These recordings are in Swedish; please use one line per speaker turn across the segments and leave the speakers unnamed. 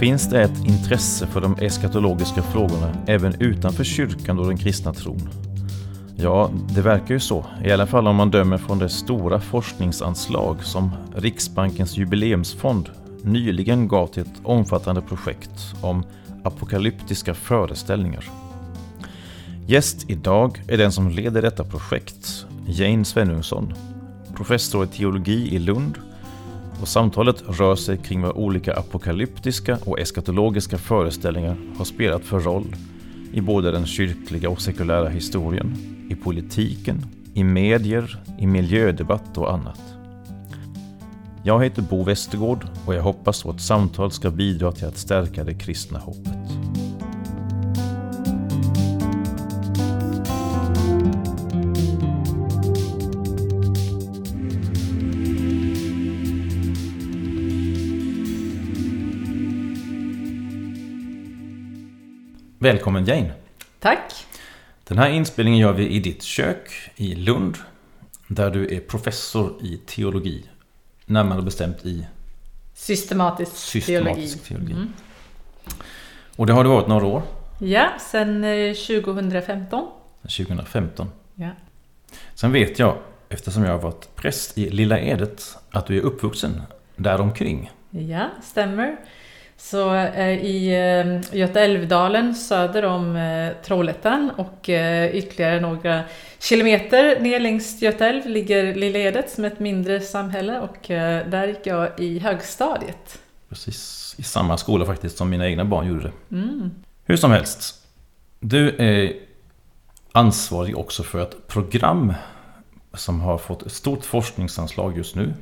Finns det ett intresse för de eskatologiska frågorna även utanför kyrkan och den kristna tron? Ja, det verkar ju så. I alla fall om man dömer från det stora forskningsanslag som Riksbankens jubileumsfond nyligen gav till ett omfattande projekt om apokalyptiska föreställningar. Gäst idag är den som leder detta projekt, Jane Svenungsson, professor i teologi i Lund och samtalet rör sig kring vad olika apokalyptiska och eskatologiska föreställningar har spelat för roll i både den kyrkliga och sekulära historien, i politiken, i medier, i miljödebatt och annat. Jag heter Bo Westergård och jag hoppas att vårt samtal ska bidra till att stärka det kristna hoppet. Välkommen Jane!
Tack!
Den här inspelningen gör vi i ditt kök i Lund där du är professor i teologi. Närmare bestämt i
Systematisk,
systematisk teologi.
teologi. Mm.
Och det har du varit några år,
Ja, eh, 2015.
2015.
Ja.
Sen vet jag, eftersom jag har varit präst i Lilla Edet, att du är uppvuxen däromkring.
ja, stämmer. Så eh, i eh, Götaälvdalen söder om eh, Trollhättan och ytterligare några kilometer ner längs Göta älv ligger Lilla Edet som är ett mindre samhälle och där gick jag i högstadiet.
Precis i samma skola faktiskt som mina egna barn gjorde det.
Mm.
Hur som helst. Du är ansvarig också för ett program som har fått ett stort forskningsanslag just nu.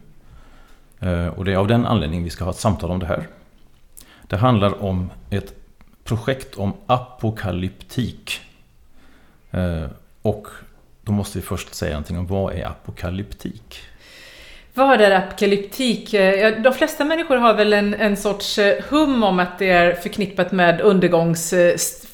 Och det är av den anledningen vi ska ha ett samtal om det här. Det handlar om ett projekt om apokalyptik. Eh, och då måste vi först säga någonting om vad är apokalyptik?
Vad är apokalyptik? Eh, de flesta människor har väl en, en sorts eh, hum om att det är förknippat med undergångs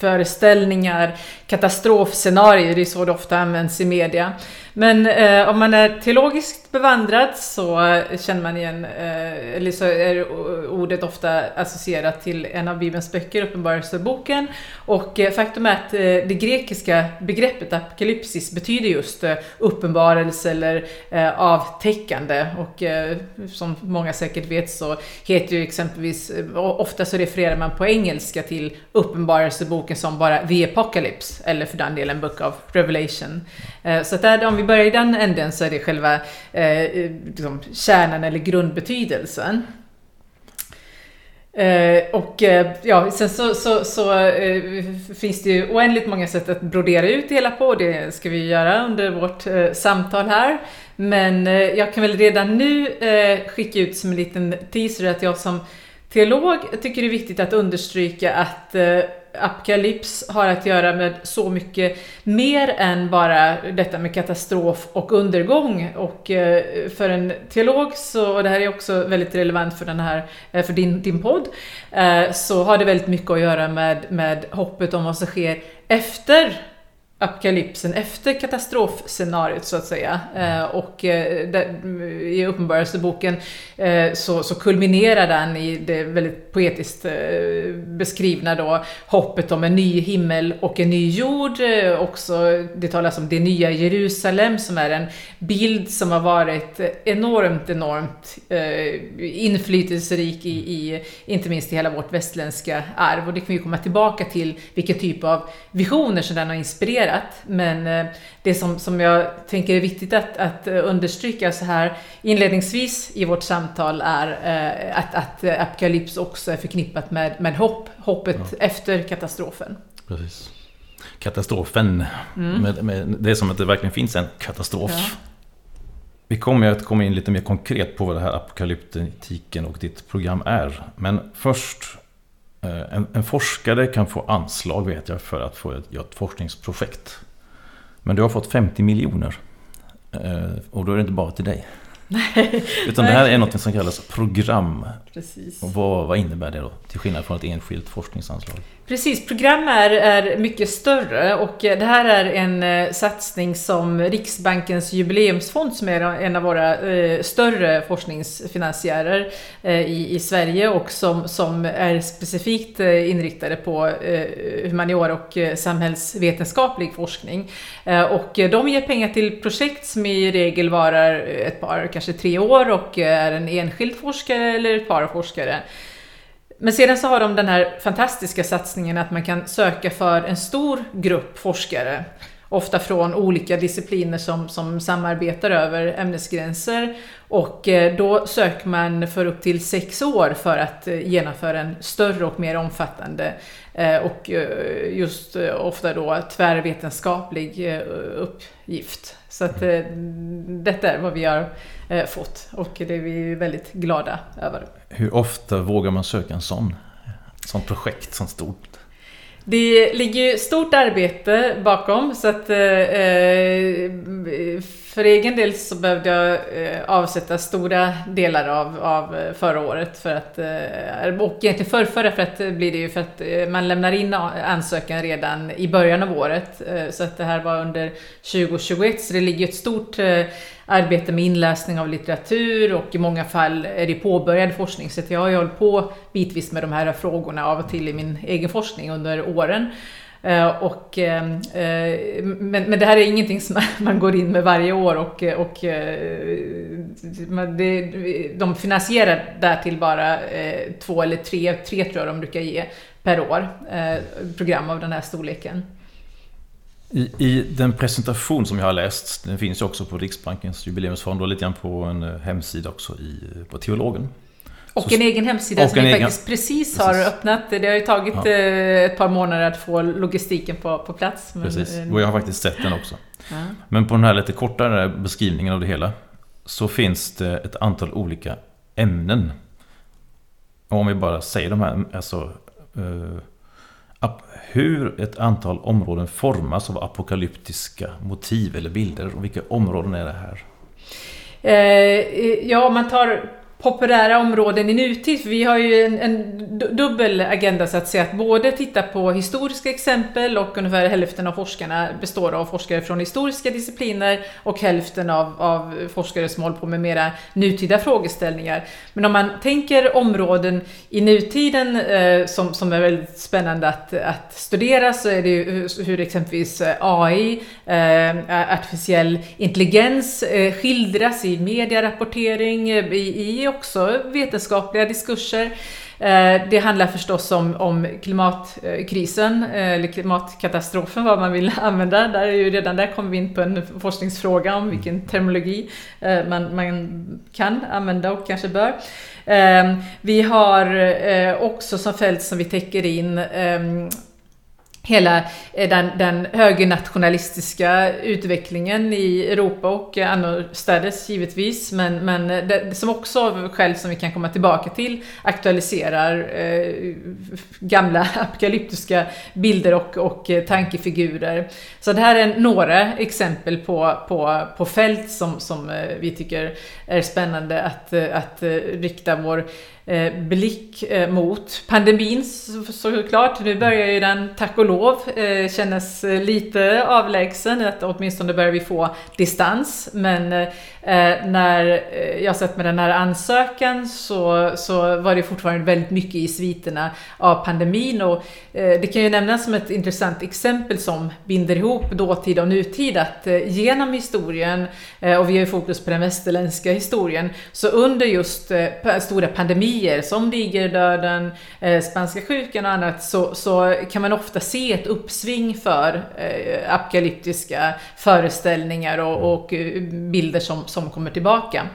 föreställningar, katastrofscenarier, det är så det ofta används i media. Men eh, om man är teologiskt bevandrad så känner man igen, eh, eller så är ordet ofta associerat till en av Bibelns böcker, Uppenbarelseboken. Och eh, faktum är att eh, det grekiska begreppet apokalypsis betyder just eh, uppenbarelse eller eh, avtäckande. Och eh, som många säkert vet så heter ju exempelvis, eh, ofta så refererar man på engelska till Uppenbarelseboken som bara The Apocalypse, eller för den delen Book of Revelation. Eh, så att där, om vi börjar i den änden så är det själva eh, liksom, kärnan eller grundbetydelsen. Eh, och eh, ja, sen så, så, så eh, finns det ju oändligt många sätt att brodera ut det hela på. Det ska vi göra under vårt eh, samtal här. Men eh, jag kan väl redan nu eh, skicka ut som en liten teaser att jag som teolog tycker det är viktigt att understryka att eh, apokalyps har att göra med så mycket mer än bara detta med katastrof och undergång. Och eh, för en teolog, så, och det här är också väldigt relevant för, den här, eh, för din, din podd, eh, så har det väldigt mycket att göra med, med hoppet om vad som sker efter apokalypsen efter katastrofscenariot så att säga. Eh, och eh, där, i Uppenbarelseboken eh, så, så kulminerar den i det väldigt poetiskt eh, beskrivna då hoppet om en ny himmel och en ny jord. Eh, också, det talas om det nya Jerusalem som är en bild som har varit enormt, enormt eh, inflytelserik i, i, inte minst i hela vårt västländska arv. Och det kan vi komma tillbaka till vilken typ av visioner som den har inspirerat. Men eh, det som, som jag tänker är viktigt att, att eh, understryka så här inledningsvis i vårt samtal är eh, att, att apokalyps också är förknippat med, med hopp, hoppet efter katastrofen.
Precis. Katastrofen. Med, med, det är som att det verkligen finns en katastrof.
Ja.
Vi kommer att komma in lite mer konkret på vad det här apokalyptiken och ditt program är. Men först, en, en forskare kan få anslag vet jag för att få ett, göra ett forskningsprojekt. Men du har fått 50 miljoner. Eh, Och då är det inte bara till dig. Utan det här är något som kallas program.
Precis.
Och vad, vad innebär det då? Till skillnad från ett enskilt forskningsanslag.
Precis, program är, är mycket större och det här är en eh, satsning som Riksbankens jubileumsfond som är en av våra eh, större forskningsfinansiärer eh, i, i Sverige och som, som är specifikt eh, inriktade på eh, humaniora och eh, samhällsvetenskaplig forskning. Eh, och de ger pengar till projekt som i regel varar ett par, kanske tre år och är en enskild forskare eller ett par forskare. Men sedan så har de den här fantastiska satsningen att man kan söka för en stor grupp forskare. Ofta från olika discipliner som, som samarbetar över ämnesgränser. Och eh, då söker man för upp till sex år för att eh, genomföra en större och mer omfattande eh, och just ofta då tvärvetenskaplig uppgift. Så att detta är vad vi har fått och det är vi väldigt glada över.
Hur ofta vågar man söka en sån? Sånt projekt, sånt stort?
Det ligger ju stort arbete bakom så att eh, eh, för egen del så behövde jag eh, avsätta stora delar av, av eh, förra året för att, eh, och egentligen förrförra för att eh, blir det ju för att eh, man lämnar in ansökan redan i början av året. Eh, så att det här var under 2021 så det ligger ett stort arbete med inläsning av litteratur och i många fall är det påbörjad forskning. Så jag har ju hållit på bitvis med de här frågorna av och till i min egen forskning under åren. Eh, och, ehm, eh, men, men det här är ingenting som man går in med varje år och, och eh, det, de finansierar därtill bara två eller tre, tre tror jag de brukar ge per år, program av den här storleken.
I, I, den presentation som jag har läst, den finns ju också på Riksbankens jubileumsfond och lite grann på en hemsida också i, på Teologen.
Och en egen hemsida som vi egen, faktiskt precis, har öppnat. Det har ju tagit ja. Eh, ett par månader att få logistiken på, på plats.
Men, precis, och jag har faktiskt sett den också. Ja. Men på den här lite kortare beskrivningen av det hela så finns det ett antal olika ämnen. Och om vi bara säger de här, alltså uh, hur ett antal områden formas av apokalyptiska motiv eller bilder och vilka områden är det här?
Eh, ja, om man tar populära områden i nutid. För vi har ju en, en, dubbel agenda så att säga. Att både titta på historiska exempel och ungefär hälften av forskarna består av forskare från historiska discipliner och hälften av, av forskare som håller på med mera nutida frågeställningar. Men om man tänker områden i nutiden eh, som, som är väldigt spännande att, att studera så är det ju hur exempelvis eh, AI, eh, artificiell intelligens eh, skildras i medierapportering, eh, i, i också vetenskapliga diskurser. Eh, det handlar förstås om, om klimatkrisen, eh, eller klimatkatastrofen, vad man vill använda. Där är ju redan där kommer vi in på en forskningsfråga om vilken terminologi eh, man, man kan använda och kanske bör. Vi har också som fält som vi täcker in ehm, hela eh, den, den högernationalistiska utvecklingen i Europa och eh, annorstädes givetvis, men, men eh, det, som också av skäl som vi kan komma tillbaka till aktualiserar eh, gamla apokalyptiska bilder och, och tankefigurer. Så det här är några exempel på, på, på fält som, som vi tycker är spännande att, att rikta vår Eh, Eh, blick eh, mot. Pandemin såklart, nu börjar ju den tack och lov eh, kännas lite avlägsen, att åtminstone börjar vi få distans. Men Eh, när eh, jag satt med den här ansökan så, så var det fortfarande väldigt mycket i sviterna av pandemin och eh, det kan ju nämnas som ett intressant exempel som binder ihop dåtid och nutid att genom historien, och vi har ju fokus på den västerländska historien, så under just stora pandemier som digerdöden, eh, spanska sjukan och annat så, så kan man ofta se ett uppsving för eh, apokalyptiska föreställningar och, och bilder som, som kommer tillbaka.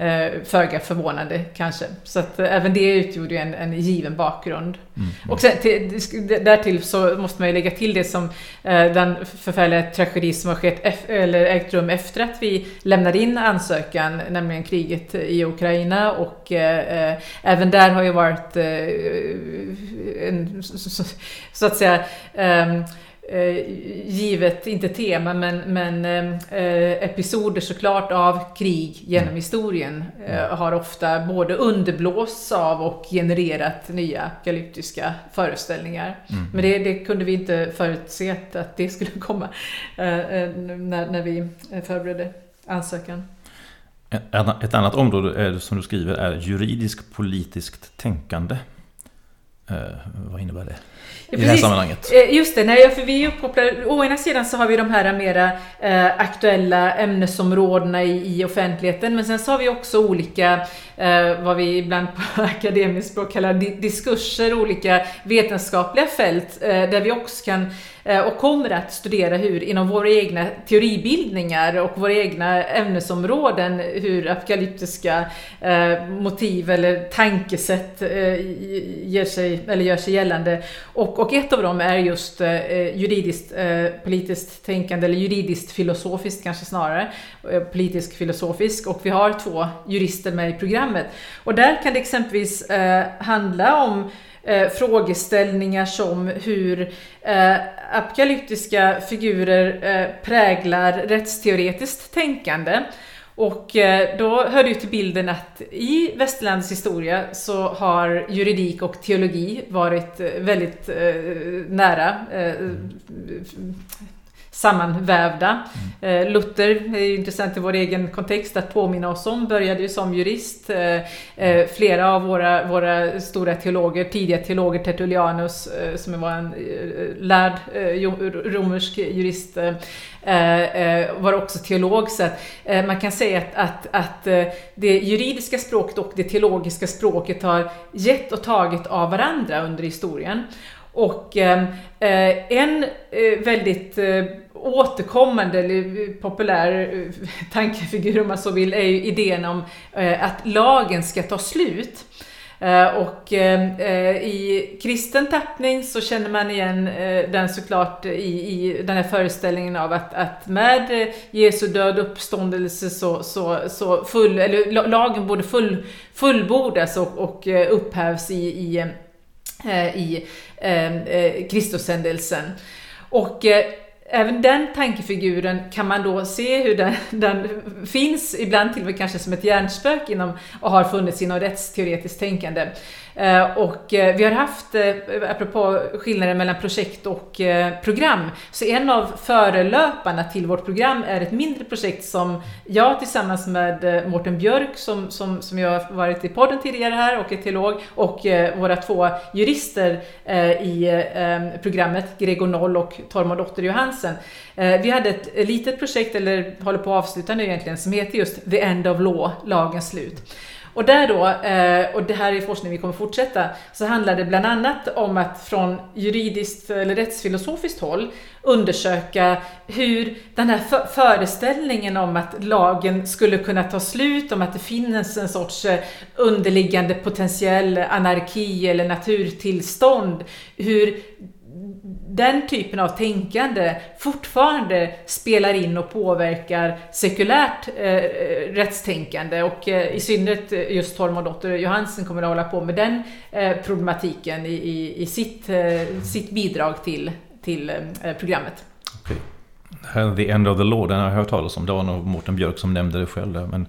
Eh, föga förvånande kanske. Så att eh, även det utgjorde en, en given bakgrund. Mm. Och sen till, därtill så måste man ju lägga till det som eh, den förfärliga tragedi som har skett eller ägt rum efter att vi lämnade in ansökan, nämligen kriget i Ukraina och eh, även där har ju varit en, så, så, att säga ehm, eh, givet, inte tema, men, men eh, episoder såklart av krig genom mm. historien eh, mm. har ofta både underblåsts av och genererat nya apokalyptiska föreställningar. Mm. Men det, det, kunde vi inte förutse att det skulle komma eh, eh, när, när vi förberedde ansökan.
Ett annat område är, som du skriver är juridisk politiskt tänkande. Eh, vad innebär det?
Ja, I det här sammanhanget. Eh, just det, nej, för vi är uppkopplade. Å ena sidan så har vi de här mera eh, aktuella ämnesområdena i, i offentligheten, men sen så har vi också olika eh, vad vi ibland på akademiskt språk kallar diskurser, olika vetenskapliga fält eh, där vi också kan eh, och kommer att studera hur inom våra egna teoribildningar och våra egna ämnesområden hur apokalyptiska eh, motiv eller tankesätt ger sig, eller gör sig gällande. Och, och ett av dem är just eh, eh juridiskt eh, politiskt tänkande, eller juridiskt filosofiskt kanske snarare, eh, politisk filosofisk. Och vi har två jurister med i programmet programmet. Och där kan det exempelvis eh, handla om eh, frågeställningar som hur eh, apokalyptiska figurer eh, präglar rättsteoretiskt tänkande. Och eh, då hör det ju till bilden att i västerländsk historia så har juridik och teologi varit eh, väldigt eh, nära sammanvävda. Mm. Eh, Luther är ju intressant i vår egen kontext att påminna oss om, började ju som jurist. Eh, eh, flera av våra, våra stora teologer, tidiga teologer, Tertullianus som var en lärd romersk jurist, var också teolog. Så man kan säga att, att, att det juridiska språket och det teologiska språket har gett och tagit av varandra under historien. Och ehm, eh, en eh, väldigt eh, återkommande eller populär eh, tankefigur om man så vill är ju idén om eh, att lagen ska ta slut. Eh, och ehm, i kristen tappning så känner man igen den såklart i, i den här föreställningen av att, att med Jesu död och uppståndelse så, så, så full, eller lagen borde full, fullbordas och, och upphävs i, i, Eh, i eh, eh, Kristushändelsen. Och eh, Även den tankefiguren kan man då se hur den, den, finns, ibland till och med kanske som ett hjärnspök inom, och har funnits inom rättsteoretiskt tänkande. Eh, och eh, vi har haft, eh, apropå skillnaden mellan projekt och program, så en av förelöparna till vårt program är ett mindre projekt som jag tillsammans med Mårten Björk, som, som, som jag har varit i podden tidigare här och är teolog, och våra två jurister i programmet, Gregor Noll och Tormod Otter Dotter Johansen. Eh, vi hade ett litet projekt, eller håller på att avsluta nu egentligen, som heter just The End of Law, lagens slut. Och där då, eh, och det här är forskning vi kommer fortsätta, så handlar det bland annat om att från juridiskt eller rättsfilosofiskt håll undersöka hur den här föreställningen om att lagen skulle kunna ta slut, om att det finns en sorts eh, underliggande potentiell anarki eller naturtillstånd, hur den typen av tänkande fortfarande spelar in och påverkar sekulärt eh, eh rättstänkande och eh, i synnerhet eh, just Tormodotter Johansen kommer att hålla på med den eh, problematiken i, i, i sitt, eh, sitt bidrag till, till eh, eh programmet.
Okay. The End of the Law, den har jag hört talas om. Det var nog Mårten Björk som nämnde det själv. Men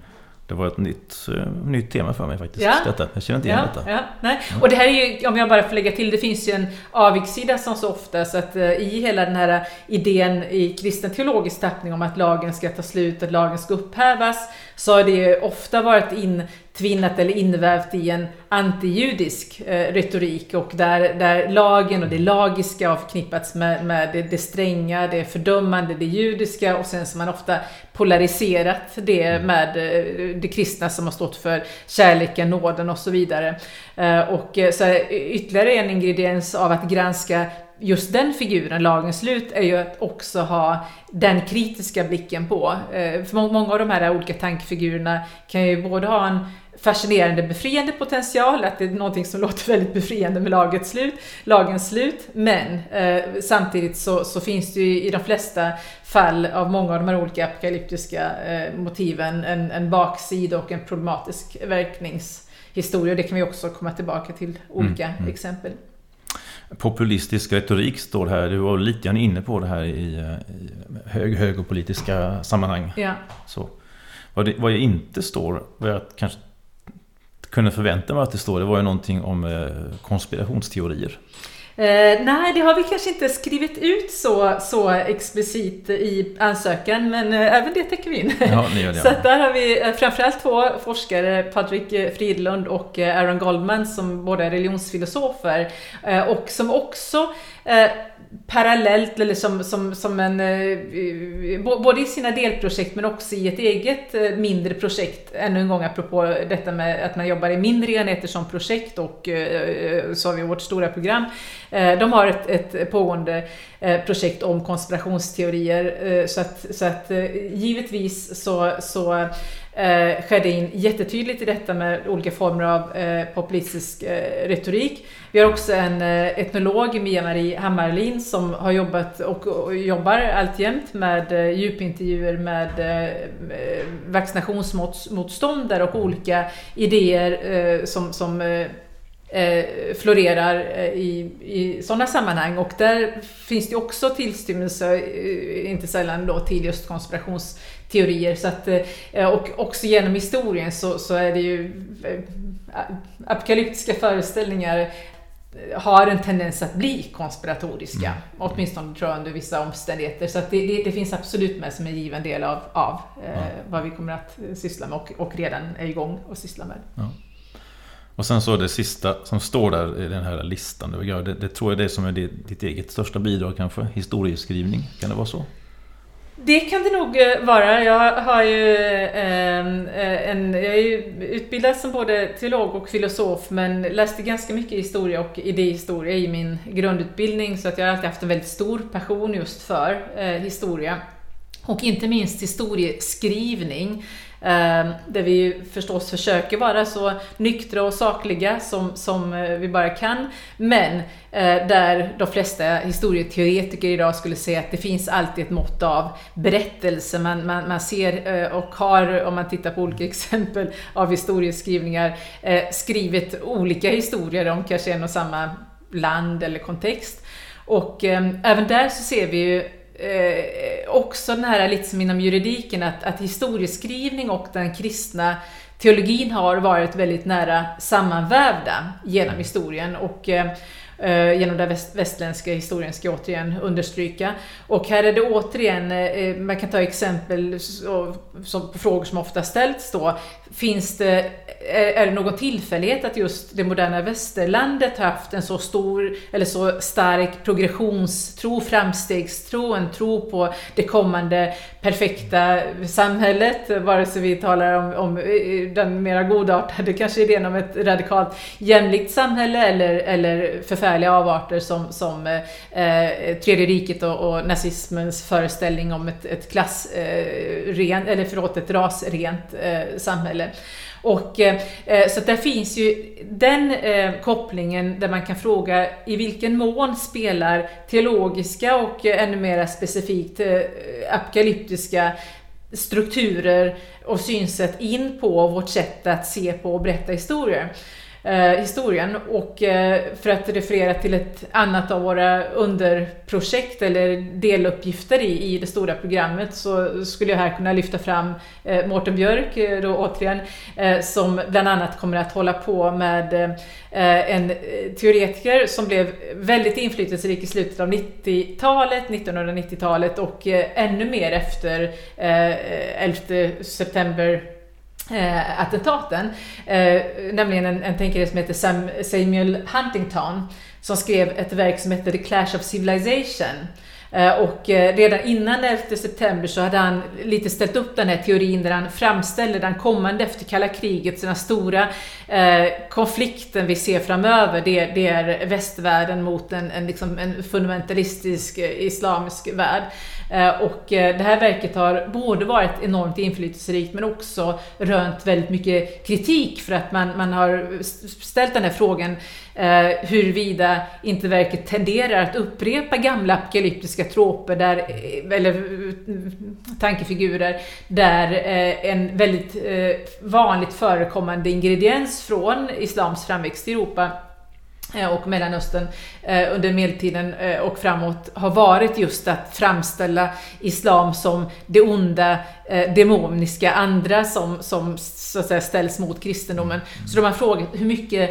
det var ett nytt, uh, nytt tema för mig faktiskt. Ja. Detta. Jag känner inte igen
ja, detta. Ja, nej. Mm. Och det här är ju, om jag bara får lägga till, det finns ju en avigsida som så ofta, så att uh, i hela den här idén i kristen teologisk tappning om att lagen ska ta slut, att lagen ska upphävas, så har det ju ofta varit in tvinnat eller invävt i en antijudisk eh, retorik och där, där lagen och det lagiska har förknippats med, med det, det stränga, det fördömande, det judiska och sen som man ofta polariserat det mm. med eh, det kristna som har stått för kärleken, nåden och så vidare. Eh, och eh, så ytterligare en ingrediens av att granska just den figuren, lagens slut, är ju att också ha den kritiska blicken på. För många av de här olika tankefigurerna kan ju både ha en fascinerande befriande potential, att det är någonting som låter väldigt befriande med lagets slut, lagens slut. Men eh, samtidigt så, så, finns det ju i de flesta fall av många av de här olika apokalyptiska eh, motiven en, en baksida och en problematisk verkningshistoria. Det kan vi också komma tillbaka till olika mm, mm. exempel.
Populistisk retorik står här. Du var lite grann inne på det här i, i hög, högerpolitiska sammanhang.
Ja.
Så. Vad, det, vad jag inte står, vad jag kanske kunde förvänta mig att det står, det var ju någonting om eh, konspirationsteorier.
Eh, nej, det har vi kanske inte skrivit ut så, så explicit i ansökan, men eh, även det täcker vi in.
Ja, det.
så där har vi eh, framförallt två forskare, Patrik Fridlund och eh, Aaron Goldman, som båda är religionsfilosofer eh, och som också eh, parallellt, eller som, som, som en, eh, eh, både i sina delprojekt men också i ett eget eh, mindre projekt, ännu en gång apropå detta med att man jobbar i mindre enheter som projekt och så har vi vårt stora program. De har ett, ett pågående projekt om konspirationsteorier så att, så att givetvis så, så eh, skedde in jättetydligt i detta med olika former av eh, populistisk eh, retorik. Vi har också en eh, etnolog, Mia-Marie Hammarlin, som har jobbat och, och jobbar alltjämt med eh, djupintervjuer med eh, eh, vaccinationsmotståndare och olika idéer eh, som, som eh, eh, florerar eh, i, i sådana sammanhang och där finns det också tillstymmelse, eh, inte sällan då, till just konspirations teorier. Så att, eh, och också genom historien så, så är det ju eh, apokalyptiska föreställningar eh, har en tendens att bli konspiratoriska. Mm. Åtminstone tror jag under vissa omständigheter. Så det, det, det, finns absolut med som en given del av, av eh, vad vi kommer att syssla med och, och redan är igång att syssla med. Ja.
Och sen så det sista som står där i den här listan. Det, det tror jag det är som är ditt eget största bidrag kanske. Historieskrivning, kan det vara så?
Det kan det nog eh, vara. Jag har ju ehm, eh, en, jag är ju utbildad som både teolog och filosof men läste ganska mycket historia och idéhistoria i min grundutbildning så att jag har alltid haft en väldigt stor passion just för eh, historia. Och inte minst historieskrivning. Ehm, där vi ju förstås försöker vara så nyktra och sakliga som, som eh, vi bara kan. Men eh, där de flesta historieteoretiker idag skulle säga att det finns alltid ett mått av berättelse. Man, man, man ser eh, och har, om man tittar på olika exempel av historieskrivningar, eh, skrivit olika historier om kanske en och samma land eller kontext. Och ehm, även där så ser vi ju eh, också här lite som inom juridiken att, att historieskrivning och den kristna teologin har varit väldigt nära sammanvävda genom historien. Och eh, Eh, genom den väst, västländska historien ska jag återigen understryka. Och här är det återigen, eh, eh man kan ta exempel så, som, på frågor som ofta ställts då. Finns det, eh, är det någon tillfällighet att just det moderna västerlandet har haft en så stor eller så stark progressionstro, framstegstro, en tro på det kommande perfekta samhället, vare sig vi talar om, om den mera godartade kanske idén om ett radikalt jämlikt samhälle eller, eller förfärliga avarter som, som eh, eh, Tredje riket och, och, nazismens föreställning om ett, ett klassrent, eh, eller förlåt, ett rasrent eh, samhälle. Och, eh, eh så där finns ju den eh, kopplingen där man kan fråga i vilken mån spelar teologiska och eh, ännu mer specifikt eh, apokalyptiska strukturer och synsätt in på vårt sätt att se på och berätta historier eh, historien. Och eh, för att referera till ett annat av våra underprojekt eller deluppgifter i, i det stora programmet så skulle jag här kunna lyfta fram eh, Mårten Björk, eh, då återigen, eh, som bland annat kommer att hålla på med eh, en teoretiker som blev väldigt inflytelserik i slutet av 90-talet, 1990-talet och ännu mer efter 11 september eh, attentaten. Eh, nämligen en, en tänkare som heter Sam, Samuel Huntington som skrev ett verk som heter The Clash of Civilization. Eh, och eh, redan innan 11 september så hade han lite ställt upp den här teorin där han framställer den kommande efter kalla kriget, den stora eh, konflikten vi ser framöver, det, det är västvärlden mot en, en, liksom en fundamentalistisk eh, islamisk värld. Eh, och eh, det här verket har både varit enormt inflytelserikt men också rönt väldigt mycket kritik för att man, man har ställt den här frågan eh, huruvida inte verket tenderar att upprepa gamla apokalyptiska troper, där, eh, eller tankefigurer, där eh, en väldigt eh, vanligt förekommande ingrediens från islams framväxt i Europa Eh, och Mellanöstern eh, under medeltiden eh, och framåt har varit just att framställa islam som det onda, demoniska, andra som, som så att säga ställs mot kristendomen. Så de har frågat hur mycket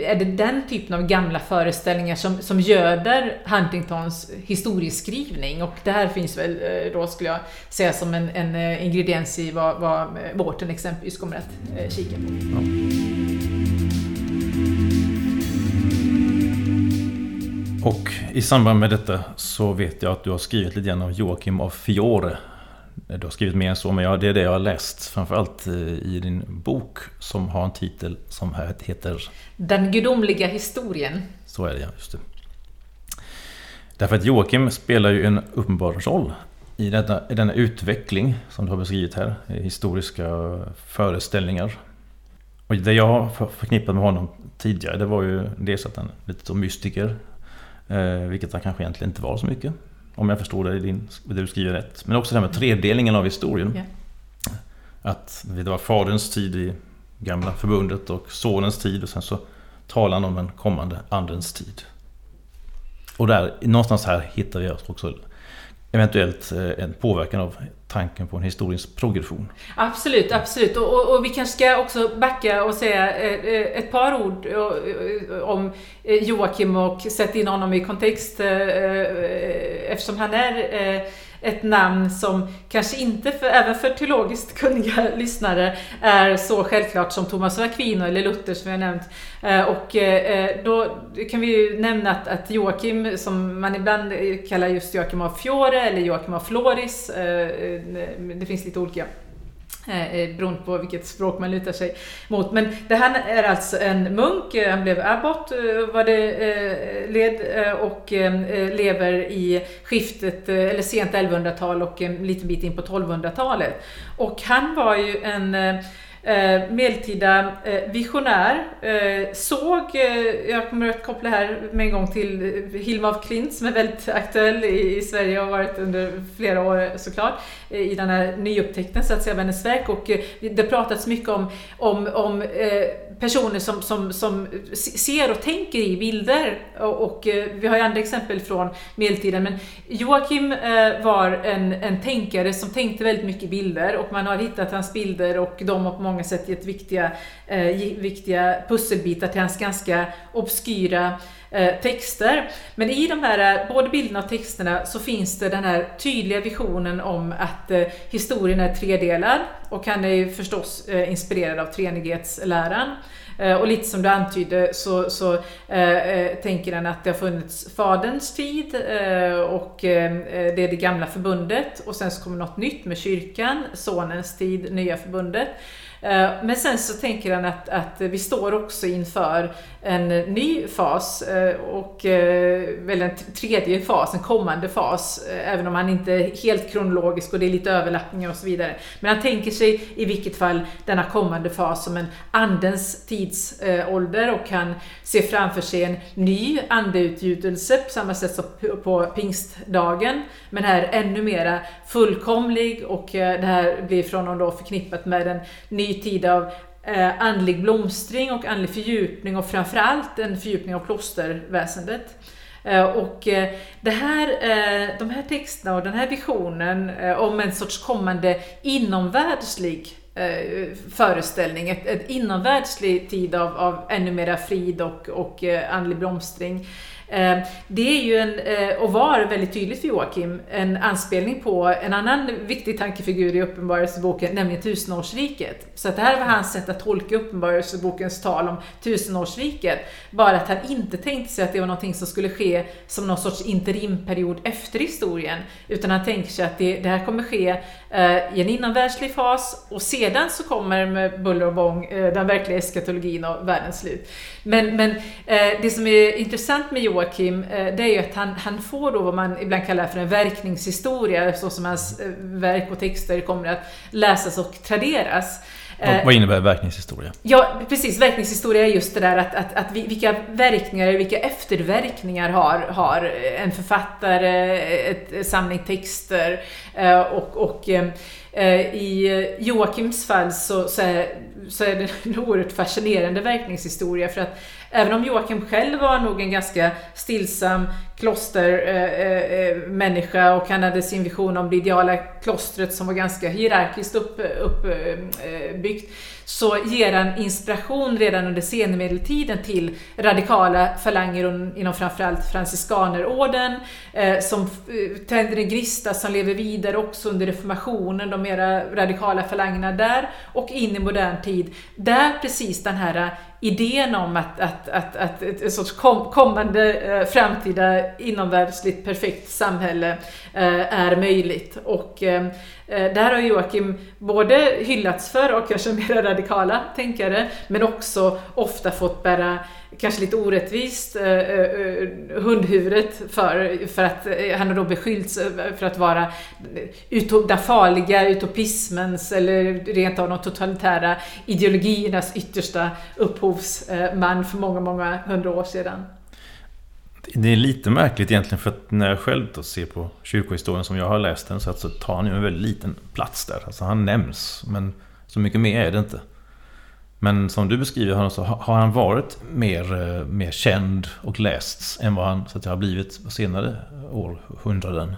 är det den typen av gamla föreställningar som, som göder Huntingtons historieskrivning? Och det här finns väl då, skulle jag säga, som en, en ingrediens i vad, vad Mårten exempelvis kommer att kika på.
Och i samband med detta så vet jag att du har skrivit lite grann av Joakim av Fiore. Du har skrivit mer än så, men ja, det är det jag har läst. Framförallt eh, i din bok som har en titel som heter
Den gudomliga historien.
Så är det, ja. Just det. Därför att Joakim spelar ju en uppenbar roll i, detta, i denna utveckling som du har beskrivit här. Historiska föreställningar. Och det jag har förknippat med honom tidigare, det var ju dels att han är lite mystiker. Eh, vilket han kanske egentligen inte var så mycket. Om jag förstår det, din, det du skriver rätt. Men också det här med tredelningen av historien. Yeah. Att det var faderns tid i gamla förbundet och sonens tid och sen så talar han om den kommande andens tid. Och där, någonstans här hittar vi också eventuellt eh, en påverkan av tanken på en historisk progression.
Absolut, absolut. Och, och, och, vi kanske ska också backa och säga eh, eh, ett par ord om Joakim och sätta in honom i kontext eftersom han är ett namn som kanske inte, för, även för teologiskt kunniga lyssnare, är så självklart som Thomas av Aquino eller Luther som jag nämnt. Eh, och eh, eh, då kan vi ju nämna att, att Joakim, som man ibland kallar just Joakim av Fiore eller Joakim av Floris, det finns lite olika Eh, eh, beroende på vilket språk man lutar sig mot. Men det här är alltså en munk, eh, han blev abbot vad det led och lever i skiftet, eller sent 1100-tal och en liten bit in på 1200-talet. Och han var ju en medeltida visionär, såg, jag kommer att koppla här med en gång till Hilma af Klint som är väldigt aktuell i, Sverige och har varit under flera år såklart, Eh, i den här nyupptäckten så att säga av hennes verk och eh, det pratats mycket om, om, om eh, personer som, som, som ser och tänker i bilder. Och, och, vi har ju andra exempel från medeltiden. Men Joakim var en, en tänkare som tänkte väldigt mycket i bilder och man har hittat hans bilder och de har på många sätt gett viktiga, viktiga pusselbitar till hans ganska obskyra Eh, texter. Men i de här, eh, både bilderna och texterna, så finns det den här tydliga visionen om att eh, historien är tredelad och han är ju förstås inspirerad av treenighetsläran. Och lite som du antydde så, så eh, tänker han att det har funnits Faderns tid eh, och eh, det är det gamla förbundet och sen så kommer något nytt med kyrkan, Sonens tid, nya förbundet. Eh, men sen så tänker han att, att vi står också inför en ny fas eh, och eh, väl en tredje fas, en kommande fas, även om han inte är helt kronologisk och det är lite överlappningar och så vidare. Men han tänker sig i vilket fall denna kommande fas som en andens tidsålder och han ser framför sig en ny andeutgjutelse på samma sätt som på pingstdagen, men här ännu mera fullkomlig och det här blir från honom då förknippat med en ny ny tid av eh, andlig blomstring och andlig fördjupning och framförallt en fördjupning av klosterväsendet. Eh, och eh, det här, eh, de här texterna och den här visionen eh, om en sorts kommande inomvärldslig eh, föreställning, ett, ett inomvärldslig tid av, av ännu mera frid och, och eh, andlig blomstring Eh, Eh, det är ju en, eh, och var väldigt tydligt för Joakim, en anspelning på en annan viktig tankefigur i Uppenbarelseboken, nämligen tusenårsriket. Så att det här var hans sätt att tolka Uppenbarelsebokens tal om tusenårsriket. Bara att han inte tänkte sig att det var någonting som skulle ske som någon sorts interimperiod efter historien, utan han tänker sig att det, det här kommer ske Eh, i en inomvärldslig fas och sedan så kommer med buller och bång eh, den verkliga eskatologin och världens slut. Men, men eh, det som är intressant med Joakim det är ju att han, han får då vad man ibland kallar för en verkningshistoria, så som hans verk och texter kommer att läsas och traderas.
Vad, vad innebär verkningshistoria?
Ja, precis. Verkningshistoria är just det där att, att, att vilka verkningar, vilka efterverkningar har, har en författare, ett samling texter eh, och, och i Joakims fall så, så, så är det en oerhört fascinerande verkningshistoria för att även om Joakim själv var nog en ganska stillsam klostermänniska eh, eh, eh och han hade sin vision om det ideala klostret som var ganska hierarkiskt uppbyggt upp, eh, så ger han inspiration redan under senmedeltiden till radikala falanger inom framförallt franciskanerorden, eh, som tänder en grista som lever vidare också under reformationen, de mera radikala falangerna där, och in i modern tid, där precis den här idén om att, att, att, att ett sorts kom, kommande eh, framtida inomvärldsligt perfekt samhälle eh, är möjligt. Och eh, eh, Eh, där har Joakim både hyllats för och kanske mer radikala tänkare, men också ofta fått bära kanske lite orättvist eh, eh, hundhuvudet för, för att han har då beskyllts för att vara den farliga utopismens eller rent av de totalitära ideologiernas yttersta upphovsman för många, många hundra år sedan.
Det är lite märkligt egentligen för att när jag själv då ser på kyrkohistorien som jag har läst den så, tar han ju en väldigt liten plats där. Alltså han nämns, men så mycket mer är det inte. Men som du beskriver honom så har han varit mer, eh, mer känd och lästs än vad han så att har blivit på senare århundraden.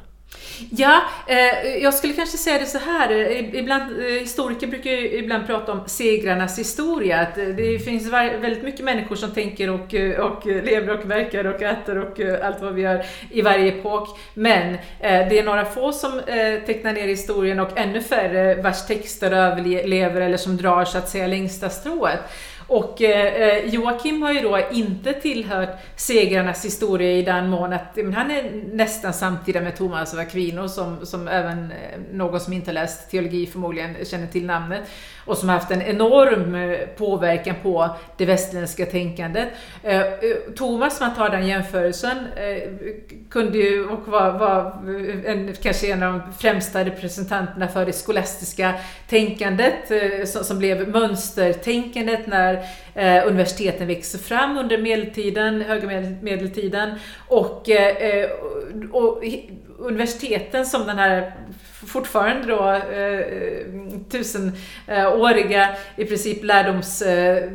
Ja, eh, jag skulle kanske säga det så här. Ibland, eh, historiker brukar ju ibland prata om segrarnas historia. Att eh, det finns väldigt mycket människor som tänker och, eh, och lever och verkar och äter och eh, allt vad vi gör i varje epok. Men eh, det är några få som eh, tecknar ner historien och ännu färre vars texter överlever eller som drar så att säga längsta strået. Och eh, eh, Joakim har ju då inte tillhört segrarnas historia i den mån att men han är nästan samtida med Thomas av Aquino som, som även eh, någon som inte läst teologi förmodligen känner till namnet och som har haft en enorm eh, påverkan på det västerländska tänkandet. Eh, eh, Thomas, man tar den jämförelsen, kunde ju och var, var en, kanske en av de främsta representanterna för det skolastiska tänkandet som blev mönstertänkandet när Eh, universiteten växer fram under medeltiden, höga medeltiden. Och, eh, eh, och universiteten som den här fortfarande då eh, tusenåriga i princip lärdoms eh,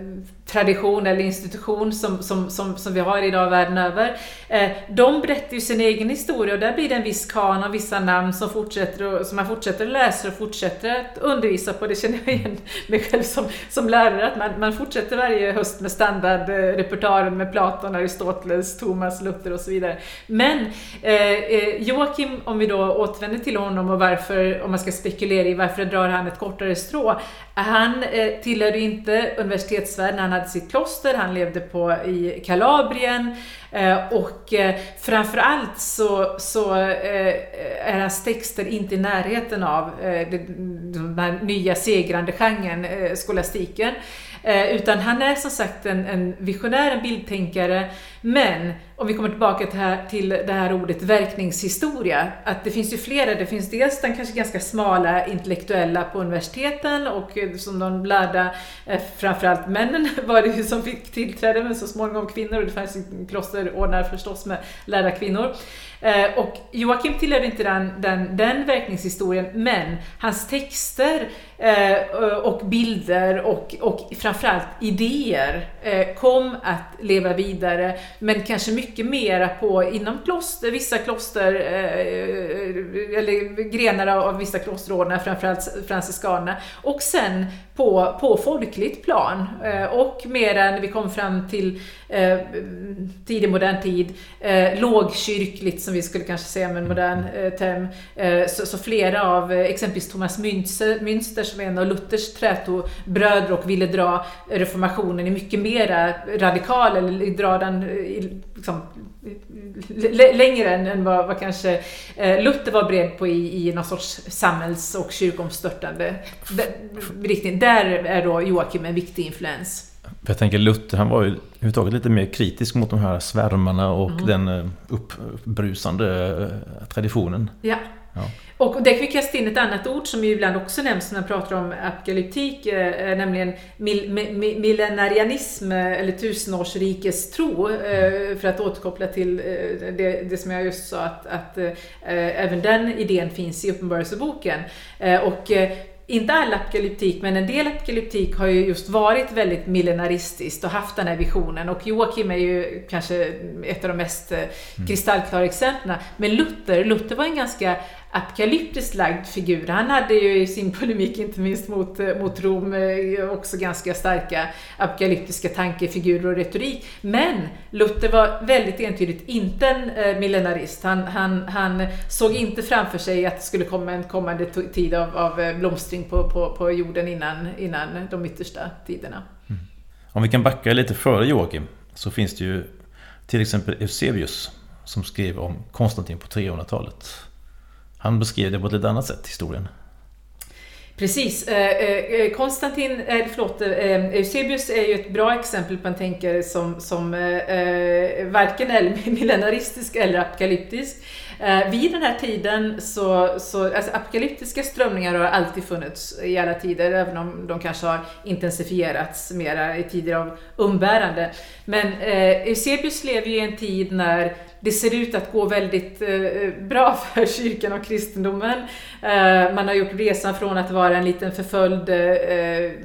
tradition eller institution som, som, som, som vi har idag världen över. Eh, de berättar ju sin egen historia och där blir det en viss kanon, vissa namn som, fortsätter och, som man fortsätter att läsa och fortsätter att undervisa på. Det känner jag igen mig själv som, som lärare, att man, man fortsätter varje höst med standardrepertoaren med Platon, Aristoteles, Thomas, Luther och så vidare. Men eh, eh, Joakim, om vi då återvänder till honom och varför, om man ska spekulera i varför drar han ett kortare strå, han eh, tillhörde inte universitetsvärlden, han hade sitt kloster, han levde på, i Kalabrien eh, och eh, framförallt så, så eh, är hans texter inte i närheten av eh, den här nya segrande genren, eh, skolastiken. Eh, utan han är som sagt en, en, visionär, en bildtänkare. Men om vi kommer tillbaka till, här, till det här ordet verkningshistoria, att det finns ju flera. Det finns dels den kanske ganska smala intellektuella på universiteten och eh, som de lärda, eh, framförallt männen var det ju som fick tillträde, men så småningom kvinnor och det fanns ju klosterordnar förstås med lärda kvinnor. Eh, och Joakim tillhörde inte den, den, den verkningshistorien, men hans texter och bilder och, och framförallt idéer kom att leva vidare, men kanske mycket mera på inom kloster, vissa kloster, eh, eh, eller grenar av vissa klosterordnar, framförallt franciskanerna, och sen på, på folkligt plan. Eh, och mer än vi kom fram till eh, tidig modern tid, eh, lågkyrkligt som vi skulle kanske säga med en modern eh, term. Eh, så, så, flera av exempelvis Thomas Münster, Münster som är en av Luthers trätobröder och ville dra reformationen i mycket mera radikal, eller dra den i, liksom, längre än, än vad, vad kanske eh, Luther var beredd på i, i någon sorts samhälls och kyrkomstörtande riktning. Där är då Joakim en viktig influens.
Jag tänker Luther, han var ju överhuvudtaget lite mer kritisk mot de här svärmarna och mm. den eh, uppbrusande eh, traditionen.
Ja. ja. Och där kan vi kasta in ett annat ord som ju ibland också nämns när man pratar om apokalyptik, eh, nämligen mil, mi, millenarianism eller tusenårsrikestro, mm. för att återkoppla till det, det, som jag just sa att, att även den idén finns i Uppenbarelseboken. och inte all apokalyptik, men en del apokalyptik har ju just varit väldigt millenaristiskt och haft den här visionen. Och Joakim är ju kanske ett av de mest eh, mm. kristallklara exemplen. Men Luther, Luther var en ganska apokalyptiskt lagd figur. Han hade ju i sin polemik, inte minst mot, eh, mot Rom, eh, också ganska starka apokalyptiska tankefigurer och retorik. Men Luther var väldigt entydigt inte en eh, millenarist. Han, han, han såg inte framför sig att det skulle komma en kommande tid av, av blomstring på, på, på jorden innan, innan de yttersta tiderna. Mm.
Om vi kan backa lite före Joakim så finns det ju till exempel Eusebius som skrev om Konstantin på 300-talet. Han beskrev det på ett lite annat sätt, historien.
Precis. Eh, eh, eh, Konstantin, eh, förlåt, Eusebius är ju ett bra exempel på en tänkare som, som varken är millenaristisk eller apokalyptisk. Vid den här tiden så, så alltså apokalyptiska strömningar har alltid funnits i alla tider, även om de kanske har intensifierats mera i tider av umbärande. Men Eusebius lever ju i en tid när det ser ut att gå väldigt eh, eh, bra för kyrkan och kristendomen. Eh, man har gjort resan från att vara en liten förföljd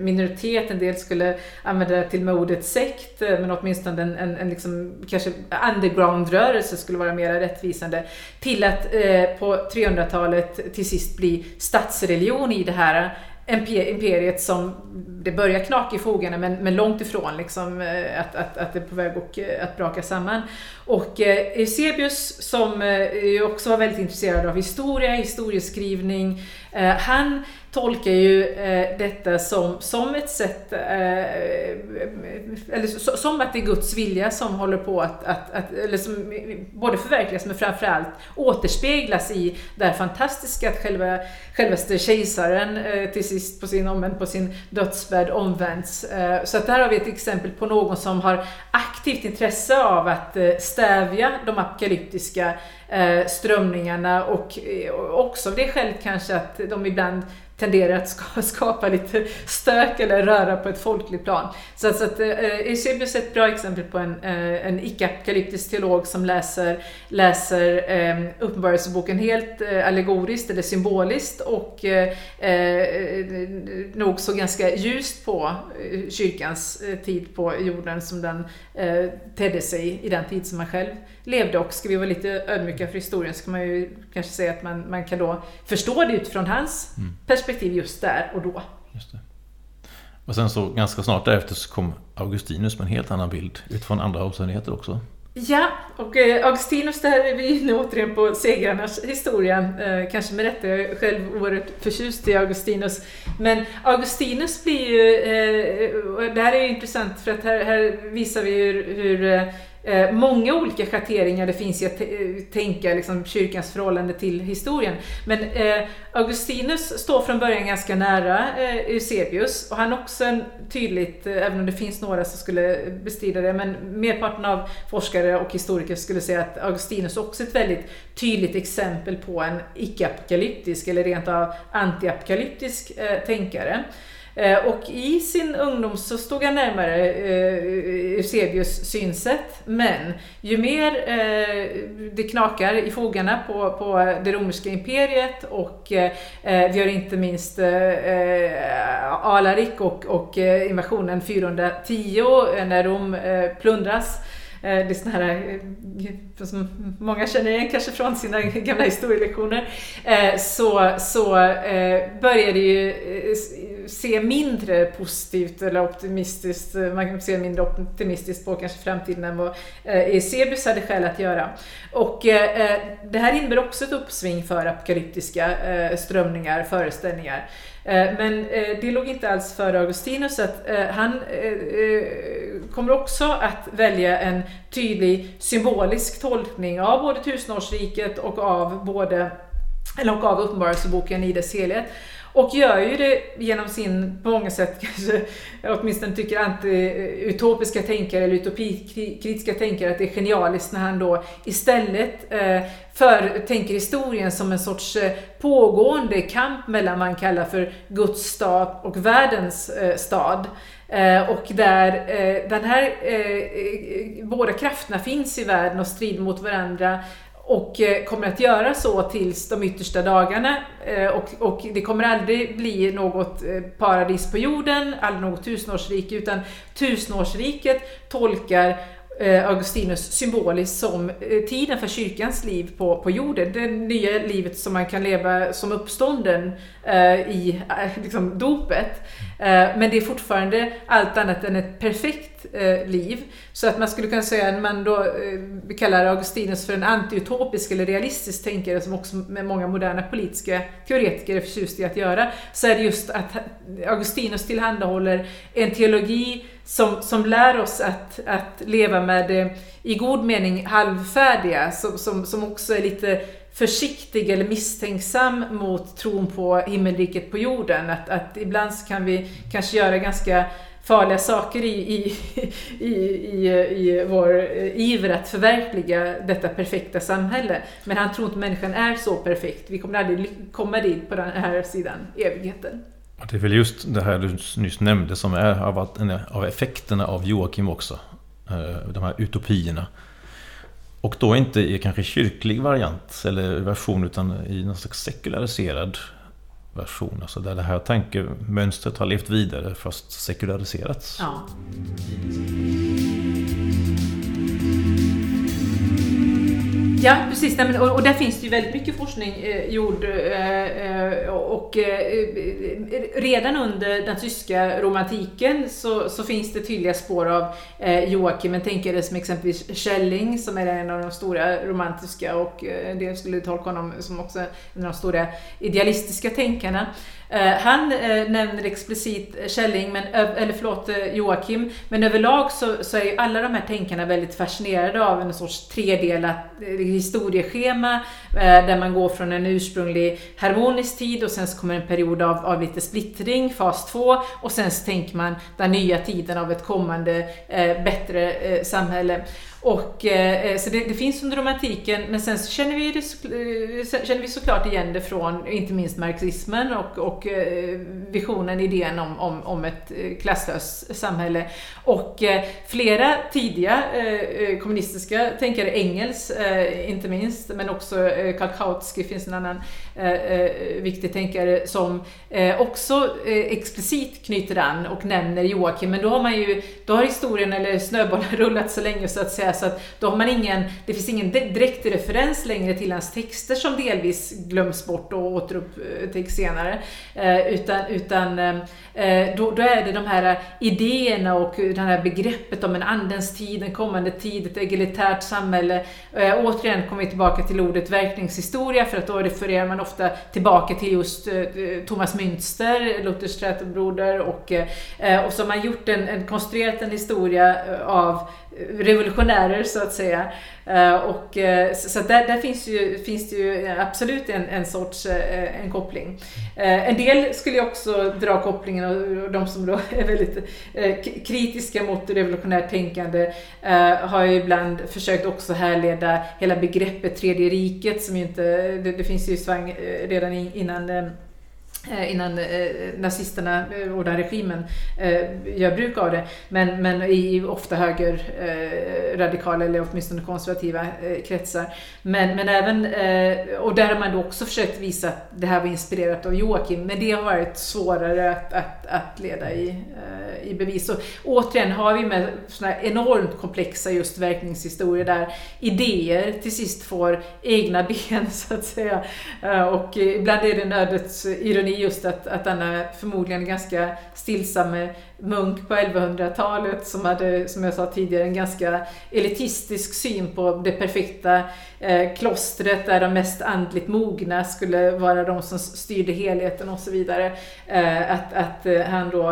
minoritet, en del skulle använda det till och med ordet sekt, men åtminstone en, en, en liksom, kanske underground-rörelse skulle vara mer rättvisande, till att på 300-talet till sist bli statsreligion i det här imperiet som det börjar knaka i fogarna men, men långt ifrån liksom, eh, att, att, att det är på väg att, eh, att braka samman. Och eh, Eusebius som eh, också var väldigt intresserad av historia, historieskrivning, eh, han tolkar ju eh, detta som, som ett sätt, eh, eller som att det är Guds vilja som håller på att, att, att eller som både förverkligas men framförallt återspeglas i det här fantastiska att själva, självaste kejsaren eh, till sist på sin, omvänd, på sin dödsbädd omvänds. Eh, så att där har vi ett exempel på någon som har aktivt intresse av att eh, stävja de apokalyptiska eh, strömningarna och eh, också av det skälet kanske att de ibland tenderar att skapa lite stök eller röra på ett folkligt plan. Så, att, så att, eh, Eusebius är ett bra exempel på en, eh, en icke-apokalyptisk teolog som läser, läser eh, Uppenbarelseboken helt eh, allegoriskt eller symboliskt och eh, eh, nog så ganska ljust på eh, kyrkans tid på jorden som den eh, tedde sig i den tid som man själv levde och ska vi vara lite ödmjuka för historien så kan man ju kanske säga att man, man kan då förstå det utifrån hans mm. perspektiv just där och då. Just det.
Och sen så ganska snart därefter så kom Augustinus med en helt annan bild utifrån andra omständigheter också.
Ja, och eh, Augustinus, där är vi nu återigen på segrarnas historia. Eh, kanske med rätta, jag är själv oerhört förtjust i Augustinus. Men Augustinus blir ju, eh, det här är ju intressant för att här, här visar vi hur, hur Eh, många olika schatteringar det finns i att eh, tänka liksom, kyrkans förhållande till historien. Men eh, Augustinus står från början ganska nära eh, Eusebius och han också en tydligt, eh, även om det finns några som skulle bestrida det, men merparten av forskare och historiker skulle säga att Augustinus också är ett väldigt tydligt exempel på en icke-apokalyptisk eller rent av anti-apokalyptisk eh, tänkare. Eh, och i sin ungdom så stod han närmare eh, Eusebius synsätt. Men ju mer eh, det knakar i fogarna på, på det romerska imperiet och vi har inte minst Alarik och, och invasionen 410 när Rom plundras Eh, det är såna här, eh, som många känner igen kanske från sina gamla historielektioner, eh, så, så börjar det ju se mindre positivt eller optimistiskt, man kan se mindre optimistiskt på kanske framtiden än vad Eusebius hade skäl att göra. Och det här innebär också ett uppsving för apokalyptiska strömningar, föreställningar. Eh, men eh, det låg inte alls före Augustinus att eh, han kommer också att välja en tydlig symbolisk tolkning av både tusenårsriket och av både eller och av Uppenbarelseboken i dess helhet. Och gör ju det genom sin, på många sätt kanske, åtminstone tycker anti-utopiska tänkare eller utopikritiska tänkare att det är genialiskt när han då istället eh, för, tänker historien som en sorts eh, pågående kamp mellan vad han kallar för Guds stad och världens eh, stad. Eh, och där eh, den här, eh, eh båda krafterna finns i världen och strider mot varandra och eh, kommer att göra så tills de yttersta dagarna. Eh, och, och det kommer aldrig bli något eh, paradis på jorden, aldrig något tusenårsrike, utan tusenårsriket tolkar Eh, Augustinus symboliskt som eh, tiden för kyrkans liv på, på jorden. Det nya livet som man kan leva som uppstånden eh, i eh, liksom, dopet. Eh, men det är fortfarande allt annat än ett perfekt eh, liv. Så att man skulle kunna säga att man då eh, kallar Augustinus för en antiutopisk eller realistisk tänkare som också med många moderna politiska teoretiker är förtjusta i att göra. Så är det just att Augustinus tillhandahåller en teologi som, som lär oss att, att leva med det i god mening halvfärdiga, som, som, som också är lite försiktig eller misstänksam mot tron på himmelriket på jorden. Att, att ibland kan vi kanske göra ganska farliga saker i, i, i, i, i vår iver att förverkliga detta perfekta samhälle. Men han tror inte människan är så perfekt. Vi kommer aldrig komma dit på den här sidan evigheten.
Det är väl just det här du nyss nämnde som är av, av effekterna av Joakim också. Eh, de här utopierna. Och då inte i kanske kyrklig variant eller version utan i någon slags sekulariserad version. Alltså där det här tankemönstret har levt vidare fast sekulariserats. Ja.
Ja, precis. Och, där finns det ju väldigt mycket forskning eh, gjord. Eh, eh, och eh, eh, redan under den tyska romantiken så, så finns det tydliga spår av eh, Joakim, en tänkare som exempelvis Schelling, som är en av de stora romantiska och det skulle tolka honom som också en av de stora idealistiska tänkarna. Eh, han eh, nämner explicit eh, Källing, men, eller förlåt eh, Joakim, men överlag så, så är ju alla de här tänkarna väldigt fascinerade av en sorts tredelat eh, historieschema där man går från en ursprunglig harmonisk tid och sen så kommer en period av, av lite splittring, fas 2, och sen så tänker man den nya tiden av ett kommande bättre samhälle. Och, eh, eh, så det, det, finns under romantiken, men sen så känner vi, det, eh, känner vi såklart igen det från inte minst marxismen och, och eh, visionen, idén om, om, om ett klasslöst samhälle. Och eh, flera tidiga eh, kommunistiska tänkare, Engels inte minst, men också Karl Kautsky finns en annan viktig tänkare som också explicit knyter an och nämner Joakim, men då har man ju, då har historien eller snöbollen rullat så länge så att säga så att då har man ingen, det finns ingen direkt referens längre till hans texter som delvis glöms bort och återupptäcks senare. Eh, utan utan eh, eh, då, då, är det de här idéerna och det här begreppet om en andens tid, en kommande tid, ett egalitärt samhälle. Eh, återigen kommer vi tillbaka till ordet verkningshistoria för att då refererar man ofta tillbaka till just eh, Thomas Münster, Luthers trätobroder och, eh, och så har man gjort en, en konstruerat en historia av revolutionärer så att säga. Eh, och, eh, så där, där finns, ju, finns det ju absolut en, en sorts eh, en koppling. En del skulle jag också dra kopplingen och de som då är väldigt kritiska mot revolutionärt tänkande har ju ibland försökt också härleda hela begreppet tredje riket som ju inte, det, det finns ju svang redan innan Eh, innan eh, nazisterna eh, och den regimen gör bruk av det. Men, men i ofta högerradikala eller åtminstone konservativa kretsar. Men, men även, och där har man då också försökt visa att det här var inspirerat av Joakim, men det har varit svårare att, att, att leda i, i bevis. Och återigen har vi med såna enormt komplexa just verkningshistorier där idéer till sist får egna ben så att säga. Och ibland är det en ödets är just att, att denna förmodligen ganska stillsamme munk på 1100-talet som hade, som jag sa tidigare, en ganska elitistisk syn på det perfekta eh, klostret där de mest andligt mogna skulle vara de som styrde helheten och så vidare. Eh, att att eh, han då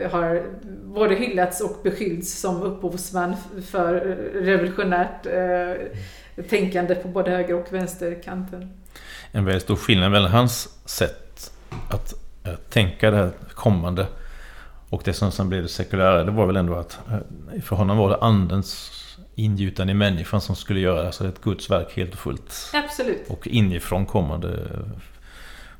eh, har både hyllats och beskyllts som upphovsman för revolutionärt eh, tänkande på både höger och vänsterkanten.
En väldigt stor skillnad mellan hans sätt att, att tänka det här kommande och det som sen blev det sekulära, det var väl ändå att eh, för honom var det andens ingjutan i människan som skulle göra alltså ett Guds verk helt och fullt.
Absolut.
Och inifrån kommande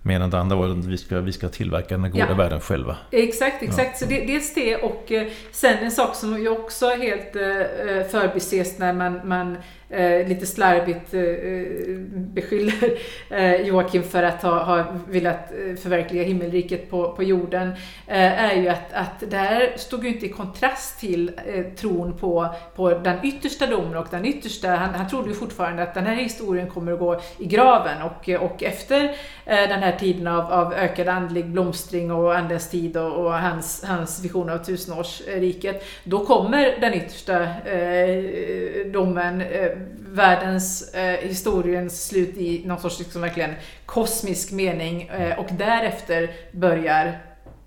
Medan det andra var att vi ska, vi ska tillverka den goda ja. världen själva.
Exakt, exakt. Ja. Så det, dels det och eh, sen en sak som ju också helt eh, förbises när man, man eh, lite slarvigt eh, eh, beskyller eh, Joakim för att ha, ha velat eh, förverkliga himmelriket på, på jorden eh, är ju att, att det här stod ju inte i kontrast till eh, tron på, på den yttersta domen och den yttersta, han, han trodde ju fortfarande att den här historien kommer att gå i graven och, och efter den här tiden av, av ökad andlig blomstring och andens tid och, och hans, hans vision av tusenårsriket, då kommer den yttersta eh, domen världens, eh, historiens slut i någon sorts liksom verkligen kosmisk mening eh, och därefter börjar,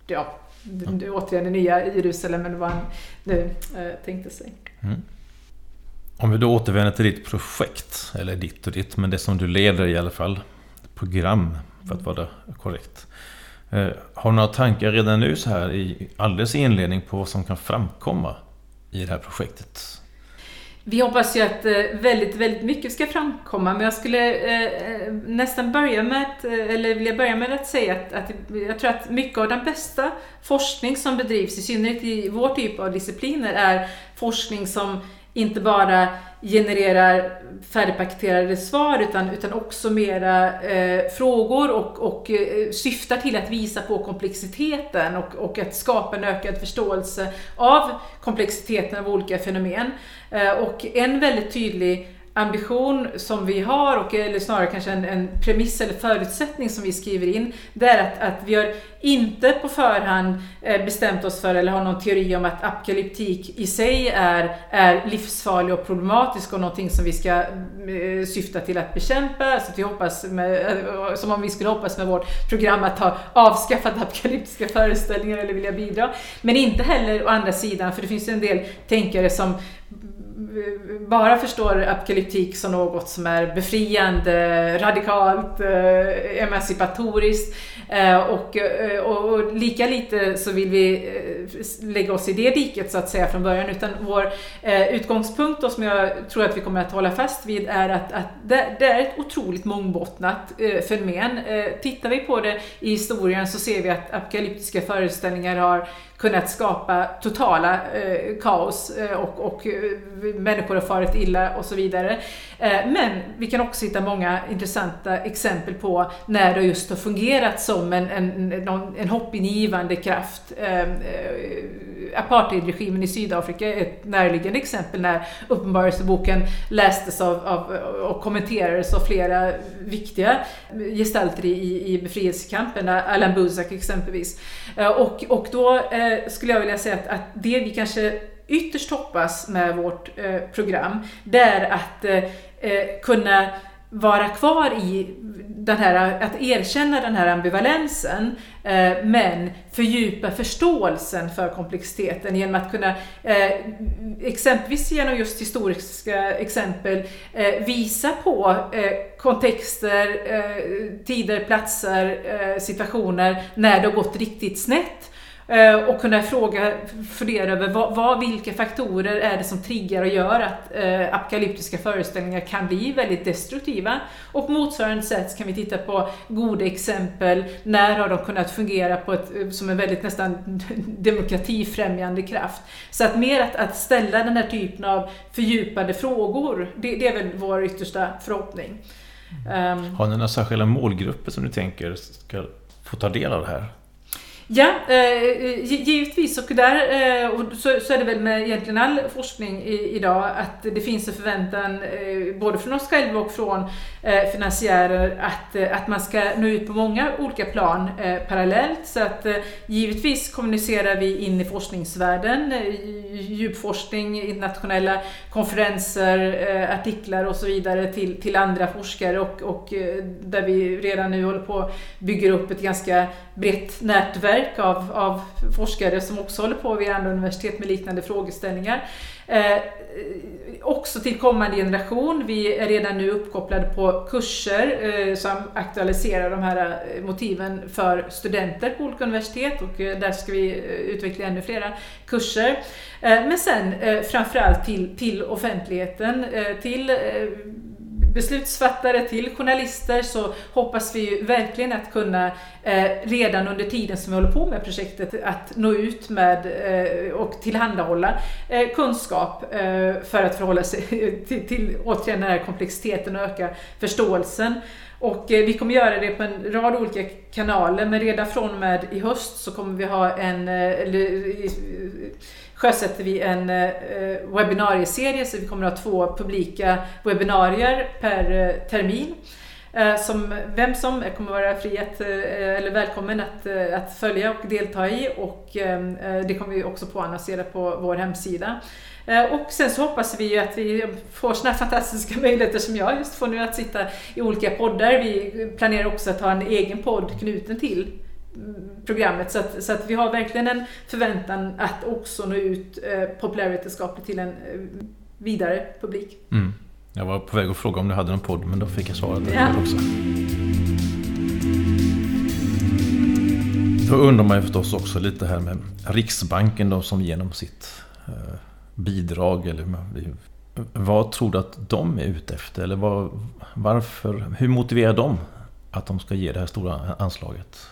ja, mm. återigen det nya Jerusalem eller vad han nu eh, tänkte sig. Mm.
Om vi då återvänder till ditt projekt, eller ditt och ditt, men det som du leder i alla fall, program för att vara korrekt. Eh, har du några tankar redan nu så här i alldeles inledning på vad som kan framkomma i det här projektet?
Vi hoppas ju att eh, väldigt, väldigt mycket ska framkomma, men jag skulle eh, eh, nästan börja med att, eh, eller vilja börja med att säga att, att jag tror att mycket av den bästa forskning som bedrivs, i synnerhet i vår typ av discipliner, är forskning som inte bara genererar färdigpaketerade svar utan, utan också mera eh, frågor och, och eh, syftar till att visa på komplexiteten och, och att skapa en ökad förståelse av komplexiteten av olika fenomen. Eh, och en väldigt tydlig ambition som vi har, och, eller snarare kanske en, en premiss eller förutsättning som vi skriver in, det är att, att vi har inte på förhand eh, bestämt oss för eller har någon teori om att apokalyptik i sig är, är livsfarlig och problematisk och någonting som vi ska eh, syfta till att bekämpa. Så att vi hoppas med, som om vi skulle hoppas med vårt program att ha avskaffat apokalyptiska föreställningar eller vilja bidra. Men inte heller å andra sidan, för det finns en del tänkare som bara förstår apokalyptik som något som är befriande, radikalt, eh, emancipatoriskt. Eh, och, eh, och, och, lika lite så vill vi lägga oss i det diket så att säga från början. Utan vår utgångspunkt och som jag tror att vi kommer att hålla fast vid är att, att det, det, är ett otroligt mångbottnat fenomen. Tittar vi på det i historien så ser vi att apokalyptiska föreställningar har kunnat skapa totala eh, kaos eh, och, och eh, människor har farit illa och så vidare. Eh, men vi kan också hitta många intressanta exempel på när det just har fungerat som en, en, en, en hoppingivande kraft. Ehm, eh, apartheidregimen i Sydafrika är ett närliggande exempel när Uppenbarelseboken lästes av, av, och kommenterades av flera viktiga gestalter i, i befrielsekampen, Alan Buzak exempelvis. Eh, och, och då skulle jag vilja säga att, att det vi kanske ytterst hoppas med vårt eh, program, det är att eh, eh, kunna vara kvar i den här, att erkänna den här ambivalensen eh, men fördjupa förståelsen för komplexiteten genom att kunna, eh, exempelvis genom just historiska exempel, eh, visa på eh, kontexter, eh, tider, platser, eh, situationer när det har gått riktigt snett. Eh, Eh, och kunna fråga, fundera över vad, vad, vilka faktorer är det som triggar och gör att eh, apokalyptiska föreställningar kan bli väldigt destruktiva. Och på motsvarande sätt kan vi titta på goda exempel, när har de kunnat fungera på ett, eh, som en väldigt nästan demokratifrämjande kraft. Så att mer att, att ställa den här typen av fördjupade frågor, det, det är väl vår yttersta förhoppning.
Um, har ni några särskilda målgrupper som ni tänker ska få ta del av det här?
Ja, eh, givetvis. Och där eh, och så, så, är det väl med egentligen all forskning i, idag att det finns en förväntan eh, både från oss själva och från Eh, finansiärer att, eh, att man ska nå ut på många olika plan eh, parallellt. Så att eh, givetvis kommunicerar vi in i forskningsvärlden, djupforskning, internationella konferenser, artiklar och så vidare till, till andra forskare och, och där vi redan nu håller på att bygga upp ett ganska brett nätverk av, av forskare som också håller på vid andra universitet med liknande frågeställningar. Eh, också till kommande generation. Vi är redan nu uppkopplade på kurser eh, som aktualiserar de här eh, motiven för studenter på olika universitet och eh, där ska vi eh, utveckla ännu flera kurser. Eh, men sen eh, framförallt till, till offentligheten, till beslutsfattare till journalister så hoppas vi ju verkligen att kunna eh, redan under tiden som vi håller på med projektet att nå ut med eh, och tillhandahålla eh, kunskap för att förhålla sig till, till återigen den här komplexiteten och öka förståelsen. Och vi kommer göra det på en rad olika kanaler men redan från och med i höst så kommer vi ha en, sjösätter vi en eh, webbinarieserie så vi kommer att ha två publika webbinarier per eh, termin. Eh, som vem som kommer vara fri att, eh, eller välkommen att, eh, att följa och delta i och ehm, eh, det kommer vi också påannonsera på vår hemsida. Och sen så hoppas vi ju att vi får såna fantastiska möjligheter som jag just får nu att sitta i olika poddar. Vi planerar också att ha en egen podd knuten till programmet. Så att, så att vi har verkligen en förväntan att också nå ut eh, populärvetenskapligt till en eh, vidare publik.
Mm. Jag var på väg att fråga om du hade någon podd men då fick jag svaret ja. också. Då undrar man ju förstås också lite här med Riksbanken då som genom sitt eh, bidrag eller vad tror du att de är ute efter? Eller var, varför, hur motiverar de att de ska ge det här stora anslaget?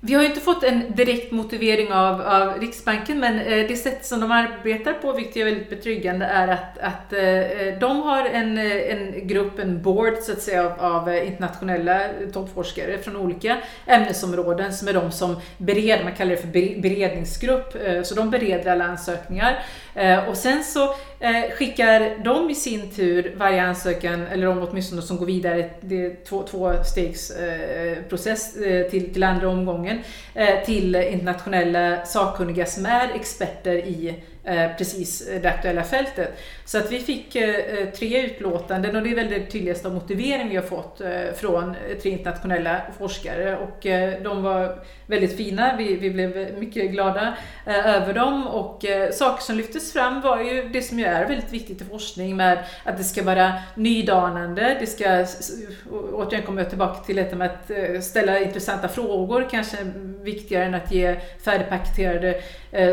Vi har ju inte fått en direkt motivering av, av Riksbanken, men eh, det sätt som de arbetar på, vilket är väldigt betryggande, är att, att eh, eh de har en, eh, en grupp, en board så att säga, av, av eh, internationella toppforskare från olika ämnesområden som är de som bereder, man kallar det för beredningsgrupp, eh, så de bereder alla ansökningar. Eh, och sen så eh, skickar de i sin tur varje ansökan, eller de åtminstone som går vidare, det är två, två stegs eh, process till, till andra omgången till internationella sakkunniga som är experter i precis det aktuella fältet. Så att vi fick eh, eh, tre utlåtanden och det är väl det tydligaste motivering vi har fått eh, från tre internationella forskare och eh, de var väldigt fina. Vi, vi blev mycket glada över dem och saker som lyftes fram var ju det som ju är väldigt viktigt i forskning med att det ska vara nydanande, det ska, återigen kommer jag tillbaka till detta med att ställa intressanta frågor, kanske viktigare än att ge färdigpaketerade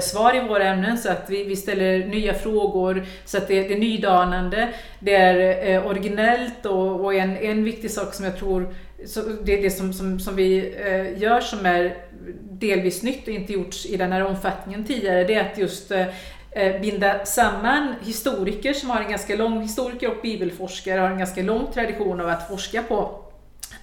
svar i våra ämnen. Så att vi, vi ställer nya frågor, så att det, det nydanande, det är eh, originellt och, och, en, en viktig sak som jag tror så det är det som, som, som vi eh, gör som är delvis nytt och inte gjorts i den här omfattningen tidigare, det är att just eh, eh binda samman historiker som har en ganska lång, historiker och bibelforskare har en ganska lång tradition av att forska på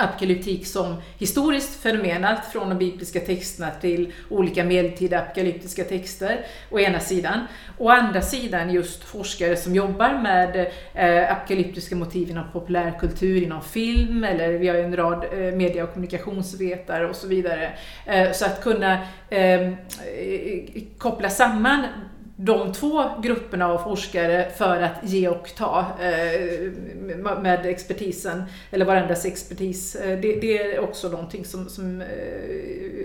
apokalyptik som historiskt fenomen, allt från de bibliska texterna till olika medeltida apokalyptiska texter, å ena sidan. Å andra sidan just forskare som jobbar med eh, apokalyptiska motiv inom populärkultur, inom film, eller vi har ju en rad eh, media och kommunikationsvetare och så vidare. Eh, så att kunna ehm, eh, koppla samman de två grupperna av forskare för att ge och ta eh, med expertisen, eller varandras expertis. Eh, det, det, är också någonting som, som eh,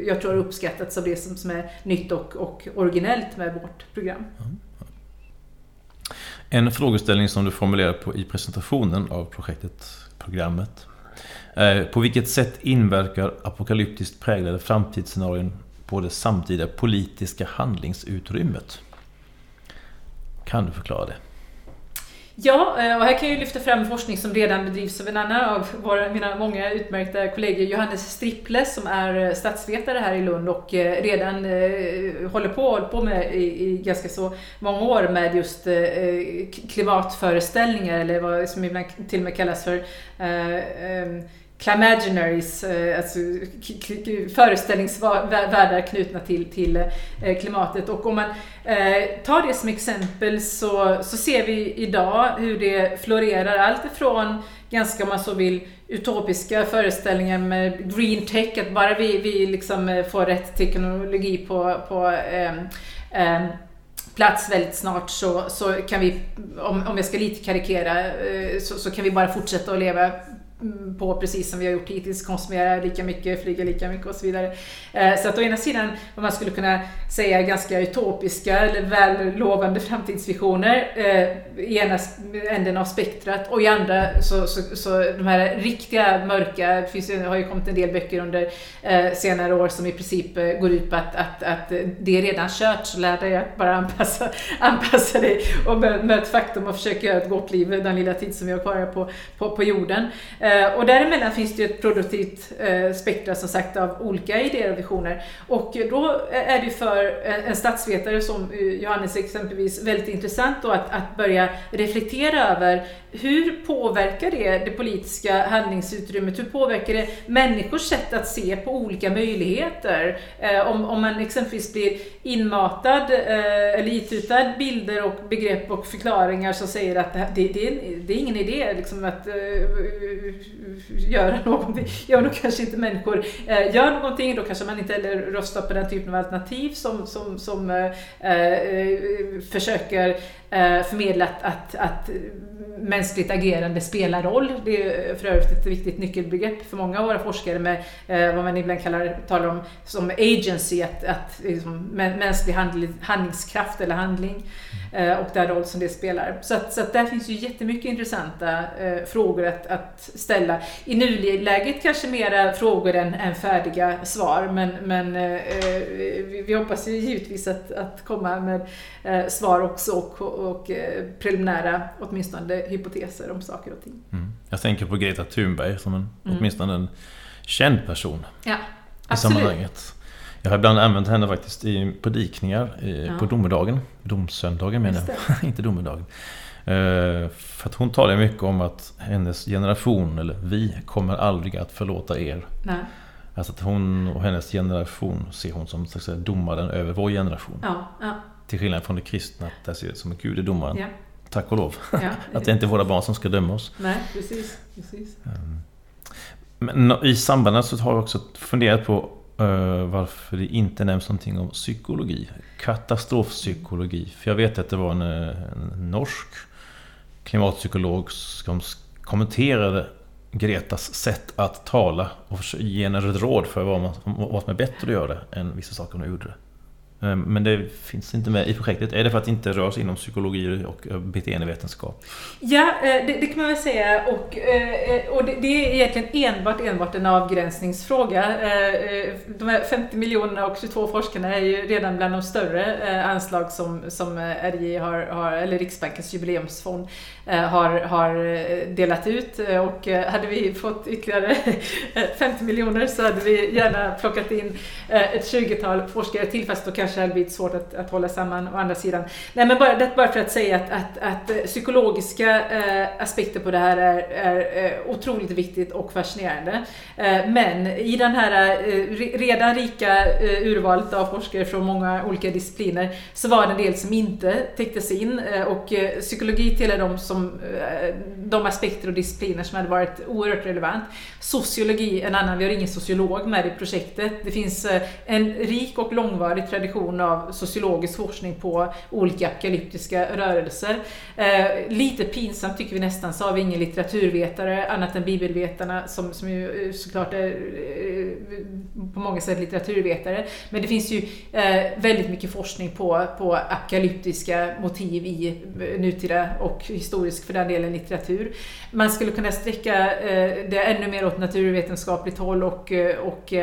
jag tror har uppskattats av det som, som är nytt och, och originellt med vårt program.
En frågeställning som du formulerar på i presentationen av projektet, programmet. Eh, på vilket sätt inverkar apokalyptiskt präglade framtidsscenarion på det samtida politiska handlingsutrymmet? Kan du förklara det?
Ja, eh, och här kan jag lyfta fram forskning som redan bedrivs av en annan av våra, mina många utmärkta kollegor, Johannes Stripple, som är eh, statsvetare här i Lund och eh, redan håller på, håller på med i, i ganska så många år med just klimatföreställningar, eller vad som ibland till och med kallas för ehm, Climaginaries, eh, alltså föreställningsvärldar knutna till, till eh, klimatet. Och om man eh, tar det som exempel så, så ser vi idag hur det florerar allt ifrån ganska, om man så vill, utopiska föreställningar med green tech, att bara vi, vi liksom får rätt teknologi på, på äm, äm, plats väldigt snart så, så kan vi, om, om jag ska lite karikera, så, så kan vi bara fortsätta att leva Mm, på precis som vi har gjort hittills, konsumera lika mycket, flyga lika mycket och så vidare. Eh, så att å ena sidan vad man skulle kunna säga ganska utopiska eller vällovande framtidsvisioner eh, i ena änden av spektrat och i andra så, så, så de här riktiga mörka, det finns, har ju kommit en del böcker under eh, senare år som i princip går ut på att, att, att det är redan kört, så lär dig att bara anpassa, anpassa dig och möt faktum och försöka göra ett gott liv den lilla tid som vi har kvar på, på, på jorden. Eh, och däremellan finns det ju ett produktivt eh, spektra som sagt av olika idéer och visioner. Och då är det för en statsvetare som eh, Johannes exempelvis väldigt intressant då att, att börja reflektera över hur påverkar det det politiska handlingsutrymmet? Hur påverkar det människors sätt att se på olika möjligheter? Eh, om, om man exempelvis blir inmatad eh, eller itutad bilder och begrepp och förklaringar som säger att det, det, det är ingen idé liksom, att eh, göra någonting. Ja, då kanske inte människor eh, gör någonting. Då kanske man inte heller röstar på den typen av alternativ som, som, som eh, eh, eh, försöker Eh, förmedlat att, att, mänskligt agerande spelar roll. Det är för övrigt ett viktigt nyckelbegrepp för många av våra forskare med eh, vad man ibland kallar, talar om som agency, att, att liksom, mänsklig handlingskraft eller handling eh, och den roll som det spelar. Så, att, så att där finns ju jättemycket intressanta frågor att, att ställa. I nuläget kanske mera frågor än, än färdiga svar, men, men vi, vi, hoppas ju givetvis att, att komma med svar också och, och, eh, preliminära, åtminstone hypoteser om saker och ting.
Mm. Jag tänker på Greta Thunberg som en, mm. åtminstone en känd person
ja,
i sammanhanget. Jag har ibland använt henne faktiskt i predikningar i, ja. på domedagen. Domsöndagen menar jag, inte domedagen. Uh, för att hon talar mycket om att hennes generation, eller vi, kommer aldrig att förlåta er.
Nej.
Alltså att hon och hennes generation ser hon som så att säga, domaren över vår generation.
Ja, ja.
Till skillnad från det kristna, där ser det som att Gud är domaren.
Ja.
Tack och lov. Ja. att det inte är våra barn som ska döma oss.
Nej, precis. precis. Um,
men i samband så har jag också funderat på uh, varför det inte nämns någonting om psykologi. Katastrofpsykologi. För jag vet att det var en, en norsk klimatpsykolog som kommenterade Gretas sätt att tala och ge henne råd för vad, man, vad som är bättre att göra än vissa saker hon gjorde. Ehm, men det finns inte med i projektet. Är det för att det inte rör sig inom psykologi och beteendevetenskap?
Ja, eh, det, det kan man väl säga. Och, eh, eh, och det, det, är egentligen enbart, enbart en avgränsningsfråga. De här 50 miljonerna och 22 forskarna är ju redan bland de större anslag som, som RJ har, har, eller Riksbankens jubileumsfond har, har delat ut. Och hade vi fått ytterligare 50 miljoner så hade vi gärna plockat in ett 20-tal forskare till, fast då kanske kanske hade blivit svårt att, att hålla samman å andra sidan. Nej men bara, det bara för att säga att, att, att eh, psykologiska eh, aspekter på det här är, är eh, otroligt viktigt och fascinerande. Eh, men i den här eh, redan rika eh, urvalet av forskare från många olika discipliner så var det en del som inte täcktes in eh, och psykologi tillhör de, som, de aspekter och discipliner som hade varit oerhört relevant. Sociologi en annan, vi har ingen sociolog med i projektet. Det finns en rik och långvarig tradition tradition av sociologisk forskning på olika apokalyptiska rörelser. Eh, lite pinsamt tycker vi nästan, så har vi ingen litteraturvetare annat än bibelvetarna som, som ju eh, såklart är eh, på många sätt litteraturvetare. Men det finns ju eh, väldigt mycket forskning på, på apokalyptiska motiv i eh, nutida och historisk för den delen litteratur. Man skulle kunna sträcka eh, det ännu mer åt naturvetenskapligt håll och, och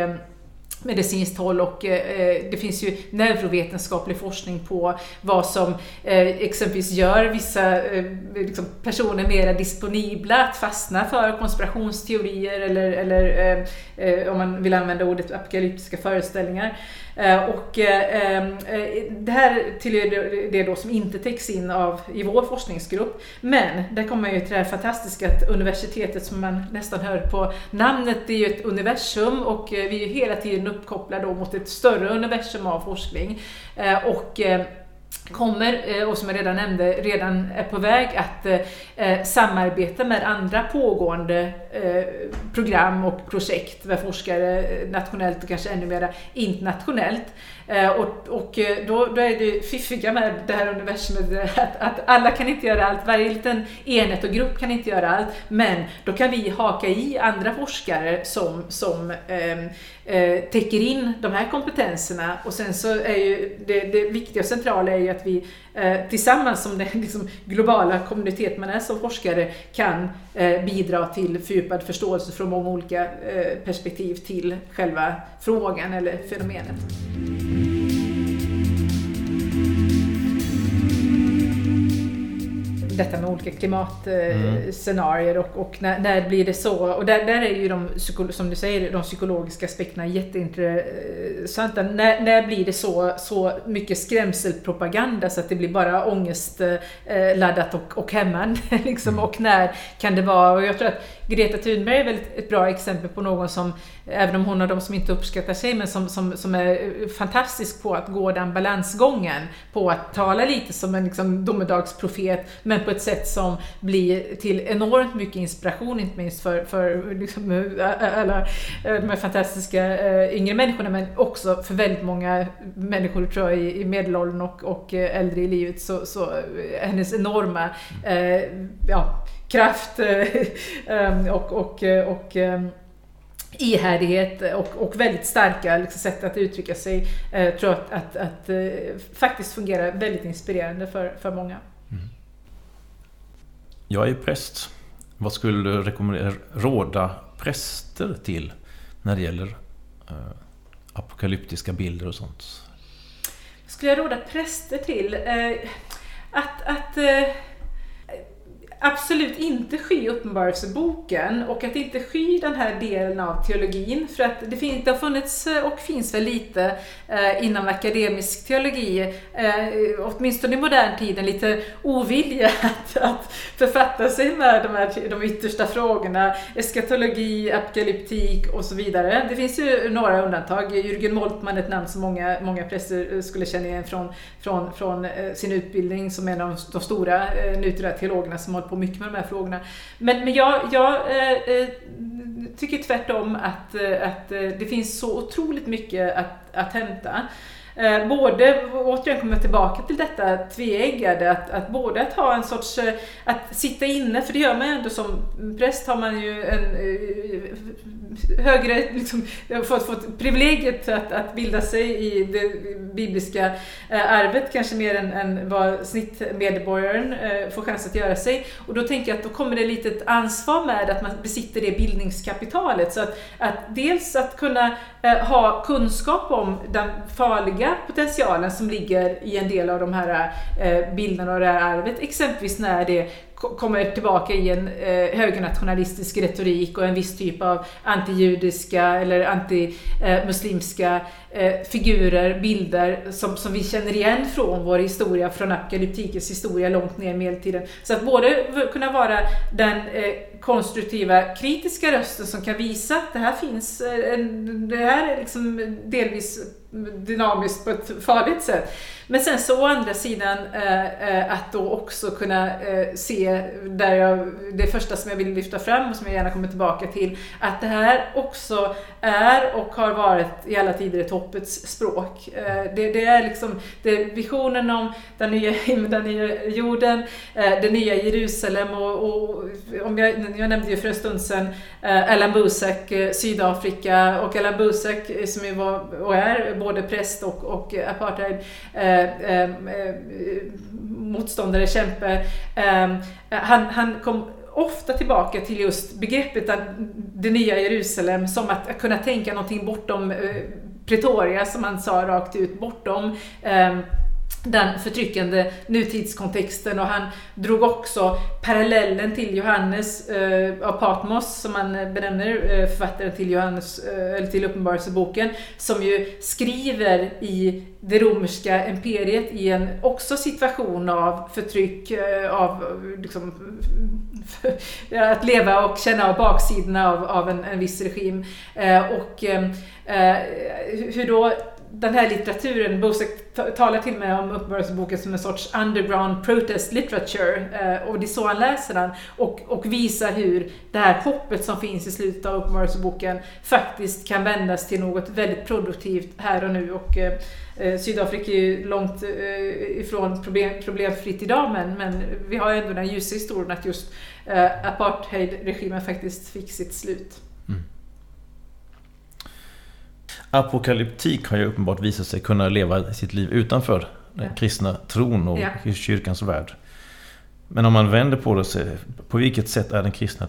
medicinskt håll och eh, det finns ju neurovetenskaplig forskning på vad som eh, exempelvis gör vissa eh, liksom personer mer disponibla att fastna för konspirationsteorier eller, eller eh, eh om man vill använda ordet apokalyptiska föreställningar. Eh, och ehm, eh, det här tillhör det då som inte täcks in av i vår forskningsgrupp. Men där kommer man ju till det här fantastiska att universitetet som man nästan hör på namnet, det är ju ett universum och eh, vi är hela tiden uppkopplade mot ett större universum av forskning. Och kommer, eh, och som jag redan nämnde, redan är på väg att eh, eh, samarbeta med andra pågående program och projekt med forskare nationellt och kanske ännu mer internationellt. Och, och då, då, är det fiffiga med det här universumet att, att, alla kan inte göra allt, varje liten enhet och grupp kan inte göra allt, men då kan vi haka i andra forskare som, som ehm, eh, täcker in de här kompetenserna. Och sen så är ju det, det viktiga och centrala är ju att att vi eh, tillsammans som den liksom, globala kommunitet man är som forskare kan eh, bidra till fördjupad förståelse från många olika eh, perspektiv till själva frågan eller fenomenet. Detta med olika klimatscenarier mm. och, och när, när, blir det så? Och där, där är ju de, som du säger, de psykologiska aspekterna jätteintressanta. När, när blir det så, så mycket skrämselpropaganda så att det blir bara ångestladdat och, och hämmande? Liksom. Mm. Och när kan det vara? Och jag tror att Greta Thunberg är väl ett bra exempel på någon som, även om hon har de som inte uppskattar sig, men som, som, som är eh, fantastisk på att gå den balansgången, på att tala lite som en liksom, domedagsprofet, men på ett sätt som blir till enormt mycket inspiration, inte minst för, för liksom, eh, eh, alla de här fantastiska yngre människorna, men också för väldigt många människor tror jag i, i medelåldern och, och äldre i livet, så, så hennes enorma eh, ja, kraft eh, ehm, och, och, eh, och ehm, ihärdighet och, och väldigt starka liksom, sätt att uttrycka sig eh, tror jag att, att, att eh, faktiskt fungerar väldigt inspirerande för, för många. Mm.
Jag är präst. Vad skulle du rekommendera, råda präster till när det gäller eh, apokalyptiska bilder och sånt?
Skulle jag råda präster till? Eh, att, att absolut inte sky Uppenbarelseboken och att inte sky den här delen av teologin. För att det, finns, det har funnits eh, och finns väl lite eh, inom akademisk teologi, eh, åtminstone i modern tid, en lite ovilja att, att författa sig med de, här, de yttersta frågorna, eskatologi, apokalyptik och så vidare. Det finns ju några undantag. Jürgen Moltmann, ett namn som många, många präster eh, skulle känna igen från, från, från eh, sin utbildning som en av de stora eh, nutida teologerna som har på mycket med de här frågorna. Men, men jag, jag eh, eh tycker tvärtom att, eh, att eh, det finns så otroligt mycket att, att hämta. Eh, både, återigen kommer jag tillbaka till detta tveeggade, att, att både att ha en sorts, eh, att sitta inne, för det gör man ju ändå som präst har man ju en eh, högre, liksom, fått, fått privilegiet att, att bilda sig i det bibliska eh, arvet kanske mer än, än vad snittmedborgaren eh, får chans att göra sig. Och då tänker jag att då kommer det lite ett ansvar med att man besitter det bildningskapitalet. Så att, att dels att kunna ha kunskap om den farliga farliga potentialen som ligger i en del av de här eh, bilderna och det här arvet. Exempelvis när det kommer tillbaka i en eh, högernationalistisk retorik och en viss typ av antijudiska eller antimuslimska eh, eh, figurer, bilder som, som vi känner igen från vår historia, från apokalyptikens historia långt ner i medeltiden. Så att både kunna vara den eh, konstruktiva kritiska röster som kan visa att det här finns, eh, det här är liksom delvis dynamiskt på ett farligt sätt. Men sen så å andra sidan eh, eh, att då också kunna se, där jag, det första som jag vill lyfta fram och som jag gärna kommer tillbaka till, att det här också är och har varit i alla tider ett hoppets språk. Det, det, är liksom det är visionen om den nya den nya jorden, det nya Jerusalem och, och om jag, jag nämnde ju för en stund sedan Ellen Alan eh, Sydafrika och Alan Busek eh, som ju var och är både präst och, och apartheid eh, eh, motståndare, kämpe. Eh, han, han kom ofta tillbaka till just begreppet att det nya Jerusalem som att kunna tänka någonting bortom eh, Pretoria, som han sa rakt ut, bortom eh, den förtryckande nutidskontexten och han drog också parallellen till Johannes eh, av Patmos som han benämner eh, författaren till, Johannes, eh, eller till Uppenbarelseboken som ju skriver i det romerska imperiet i en också situation av förtryck, eh, av liksom, att leva och känna av baksidorna av, av en, en viss regim. Eh, och eh, eh hur då den här litteraturen, Bosek talar till mig om Uppenbarelseboken som en sorts underground protest literature. Eh, och det är så han läser den. Och, och visar hur det här hoppet som finns i slutet av Uppenbarelseboken faktiskt kan vändas till något väldigt produktivt här och nu. Och, eh, eh Sydafrika är ju långt eh, ifrån problem, problemfritt idag men, men vi har ju ändå den ljusa historien att just eh, apartheidregimen faktiskt fick sitt slut. Mm.
Apokalyptik har ju uppenbart visat sig kunna leva sitt liv utanför den ja. kristna tron och ja. kyrkans värld. Men om man vänder på det, på vilket sätt är den kristna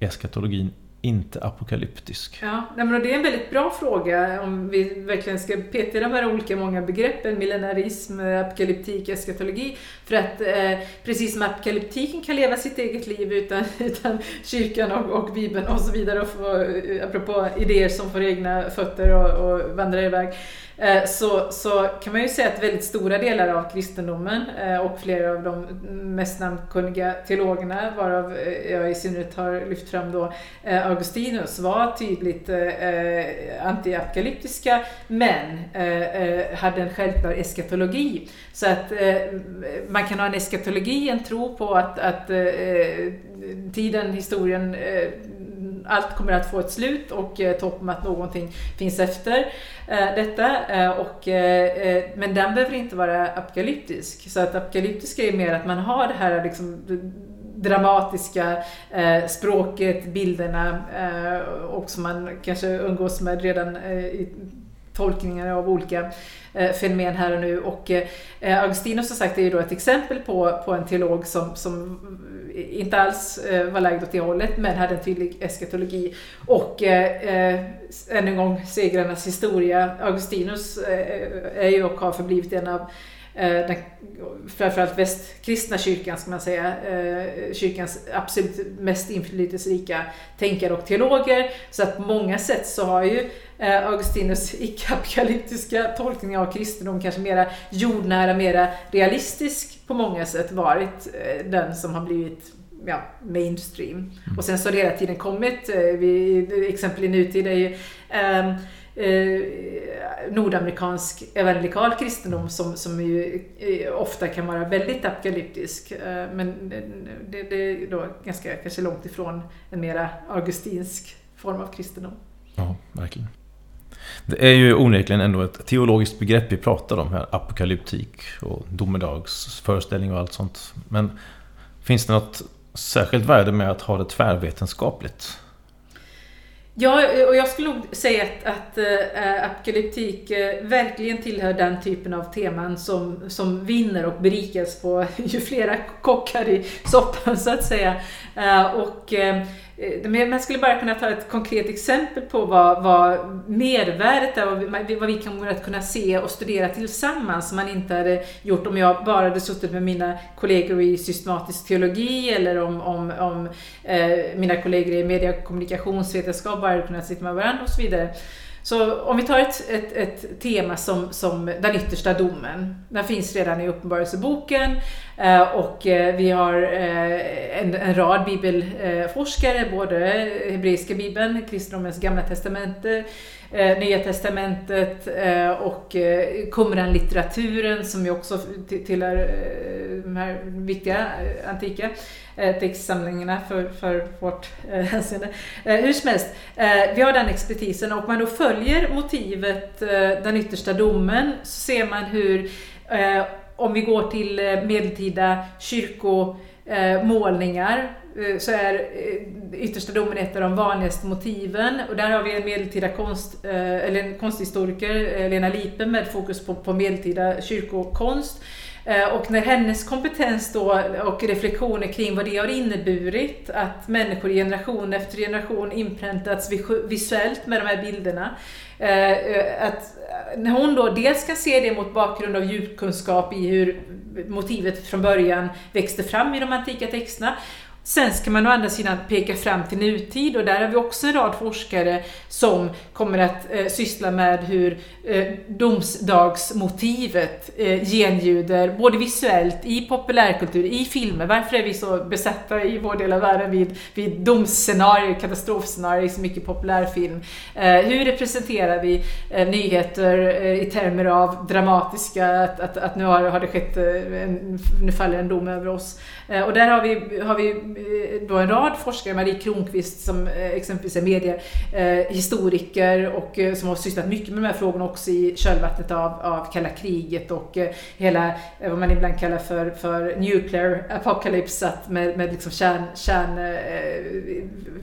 eskatologin inte apokalyptisk?
Ja, men det är en väldigt bra fråga om vi verkligen ska peta i de här olika många begreppen, millenarism, apokalyptik, eskatologi. För att eh, precis som apokalyptiken kan leva sitt eget liv utan, utan kyrkan och, och Bibeln och så vidare, och få, eh, apropå idéer som får egna fötter och, och vandrar iväg, eh, så, så kan man ju säga att väldigt stora delar av kristendomen eh, och flera av de mest namnkunniga teologerna, varav jag i synnerhet har lyft fram då Augustinus, var tydligt eh, antiapokalyptiska men eh, eh, hade en självklar eskatologi. Så att man kan ha en eskatologi, en tro på att, att tiden, historien allt kommer att få ett slut och eh, hopp att någonting finns efter eh, detta. Eh, och, eh, men den behöver inte vara apokalyptisk. Så att apokalyptiska är mer att man har det här liksom, dramatiska eh, språket, bilderna eh, och som man kanske umgås med redan eh, i tolkningar av olika eh, fenomen här och nu. Och eh, Augustinus har sagt är ju då ett exempel på, på en teolog som, som inte alls eh, var lagd åt det hållet men hade en tydlig eskatologi. Och eh, eh än en gång segrarnas historia. Augustinus eh, är ju och har förblivit en av den, framförallt västkristna kyrkan, ska man säga, eh, kyrkans absolut mest inflytelserika tänkare och teologer. Så att på många sätt så har ju eh, Augustinus icke-apokalyptiska tolkning av kristendom kanske mera jordnära, mera realistisk på många sätt varit den som har blivit ja, mainstream. Mm. Och sen så har det hela tiden kommit, vi, exempel i nutid är ju um, eh, nordamerikansk evangelikal kristendom som, som ju eh, ofta kan vara väldigt apokalyptisk. Eh, men det, det, är då ganska kanske långt ifrån en mera augustinsk form av kristendom.
Ja, verkligen. Det är ju onekligen ändå ett teologiskt begrepp vi pratar om här, apokalyptik och domedagsföreställning och allt sånt. Men finns det något särskilt värde med att ha det tvärvetenskapligt?
Ja, och jag skulle nog säga att, att äh, apokalyptik äh, verkligen tillhör den typen av teman som, som vinner och berikas på ju flera kockar i soppan så att säga. Äh, och Eh, man skulle bara kunna ta ett konkret exempel på vad, vad mervärdet är, vad, vad vi kommer att kunna se och studera tillsammans som man inte hade gjort om jag bara hade suttit med mina kollegor i systematisk teologi eller om, om, om eh, mina kollegor i media och kommunikationsvetenskap bara hade kunnat sitta med varandra och så vidare. Så om vi tar ett, ett, ett, tema som, som den yttersta domen. Den finns redan i Uppenbarelseboken Eh, och eh, vi har eh, en, en rad bibelforskare, både hebreiska bibeln, kristendomens gamla testamente, Nya testamentet och Qumran-litteraturen som ju också tillhör de här viktiga antika textsamlingarna för, för vårt hänseende. Hur som helst, vi har den expertisen och om man då följer motivet den yttersta domen så ser man hur om vi går till eh, medeltida kyrkomålningar eh, så är eh, yttersta domen ett av de vanligaste motiven. Och där har vi en medeltida konst, eller en konsthistoriker, Lena Lipe, med fokus på, på medeltida kyrkokonst. Eh, och när hennes kompetens då och reflektioner kring vad det har inneburit att människor generation efter generation inpräntats visuellt med de här bilderna. Eh, eh, att när hon då dels ska se det mot bakgrund av djupkunskap i hur motivet från början växte fram i de antika texterna Sen ska man å andra sidan peka fram till nutid och där har vi också en rad forskare som kommer att eh, syssla med hur eh, domsdagsmotivet eh, genljuder både visuellt, i populärkultur, i filmer. Varför är vi så besatta i vår del av världen vid, vid domsscenarier, katastrofscenarier, så mycket populärfilm? Eh, hur representerar vi eh, nyheter eh, i termer av dramatiska, att, att, att nu har, har det skett, eh, en, nu faller en dom över oss. Eh, och där har vi, har vi Eh, då en rad forskare, Marie Kronqvist som eh, exempelvis är mediehistoriker eh, och som har sysslat mycket med de här frågorna också i kölvattnet av, av kalla kriget och hela vad man ibland kallar för, för nuclear apocalypse, med, med liksom kärn, kärn,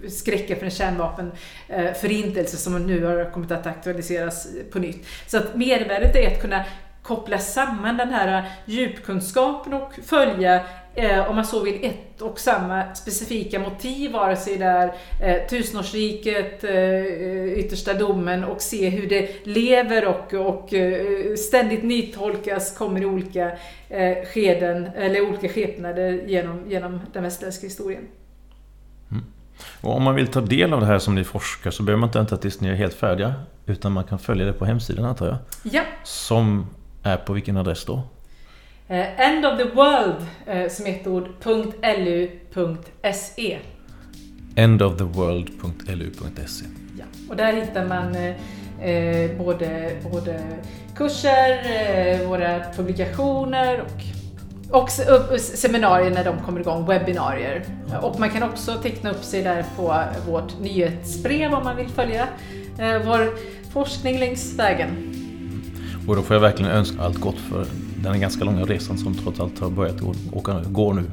skräcken för en kärnvapenförintelse som nu har kommit att aktualiseras på nytt. Så att mervärdet är att kunna koppla samman den här djupkunskapen och följa eh, om man så vill, ett och samma specifika motiv, vare sig det är eh, tusenårsriket, eh, yttersta domen och se hur det lever och, och eh, ständigt nytolkas, kommer i olika eh, skeden, eller olika skepnader genom, genom den västerländska historien.
Mm. Och om man vill ta del av det här som ni forskar så behöver man inte vänta tills ni är helt färdiga utan man kan följa det på hemsidan antar jag?
Ja.
Som är på vilken adress då?
Eh, end of the world eh, som ett ord, .lu.se.
Endoftheworld.lu.se.
Ja, och där hittar man eh, eh, både, både kurser, eh, våra publikationer och och seminarier när de kommer igång, webbinarier. Och man kan också teckna upp sig där på vårt nyhetsbrev om man vill följa eh, vår forskning längs vägen.
Och då får jag verkligen önska allt gott för den ganska långa resan som trots allt har börjat gå, nu.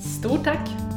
Stort tack!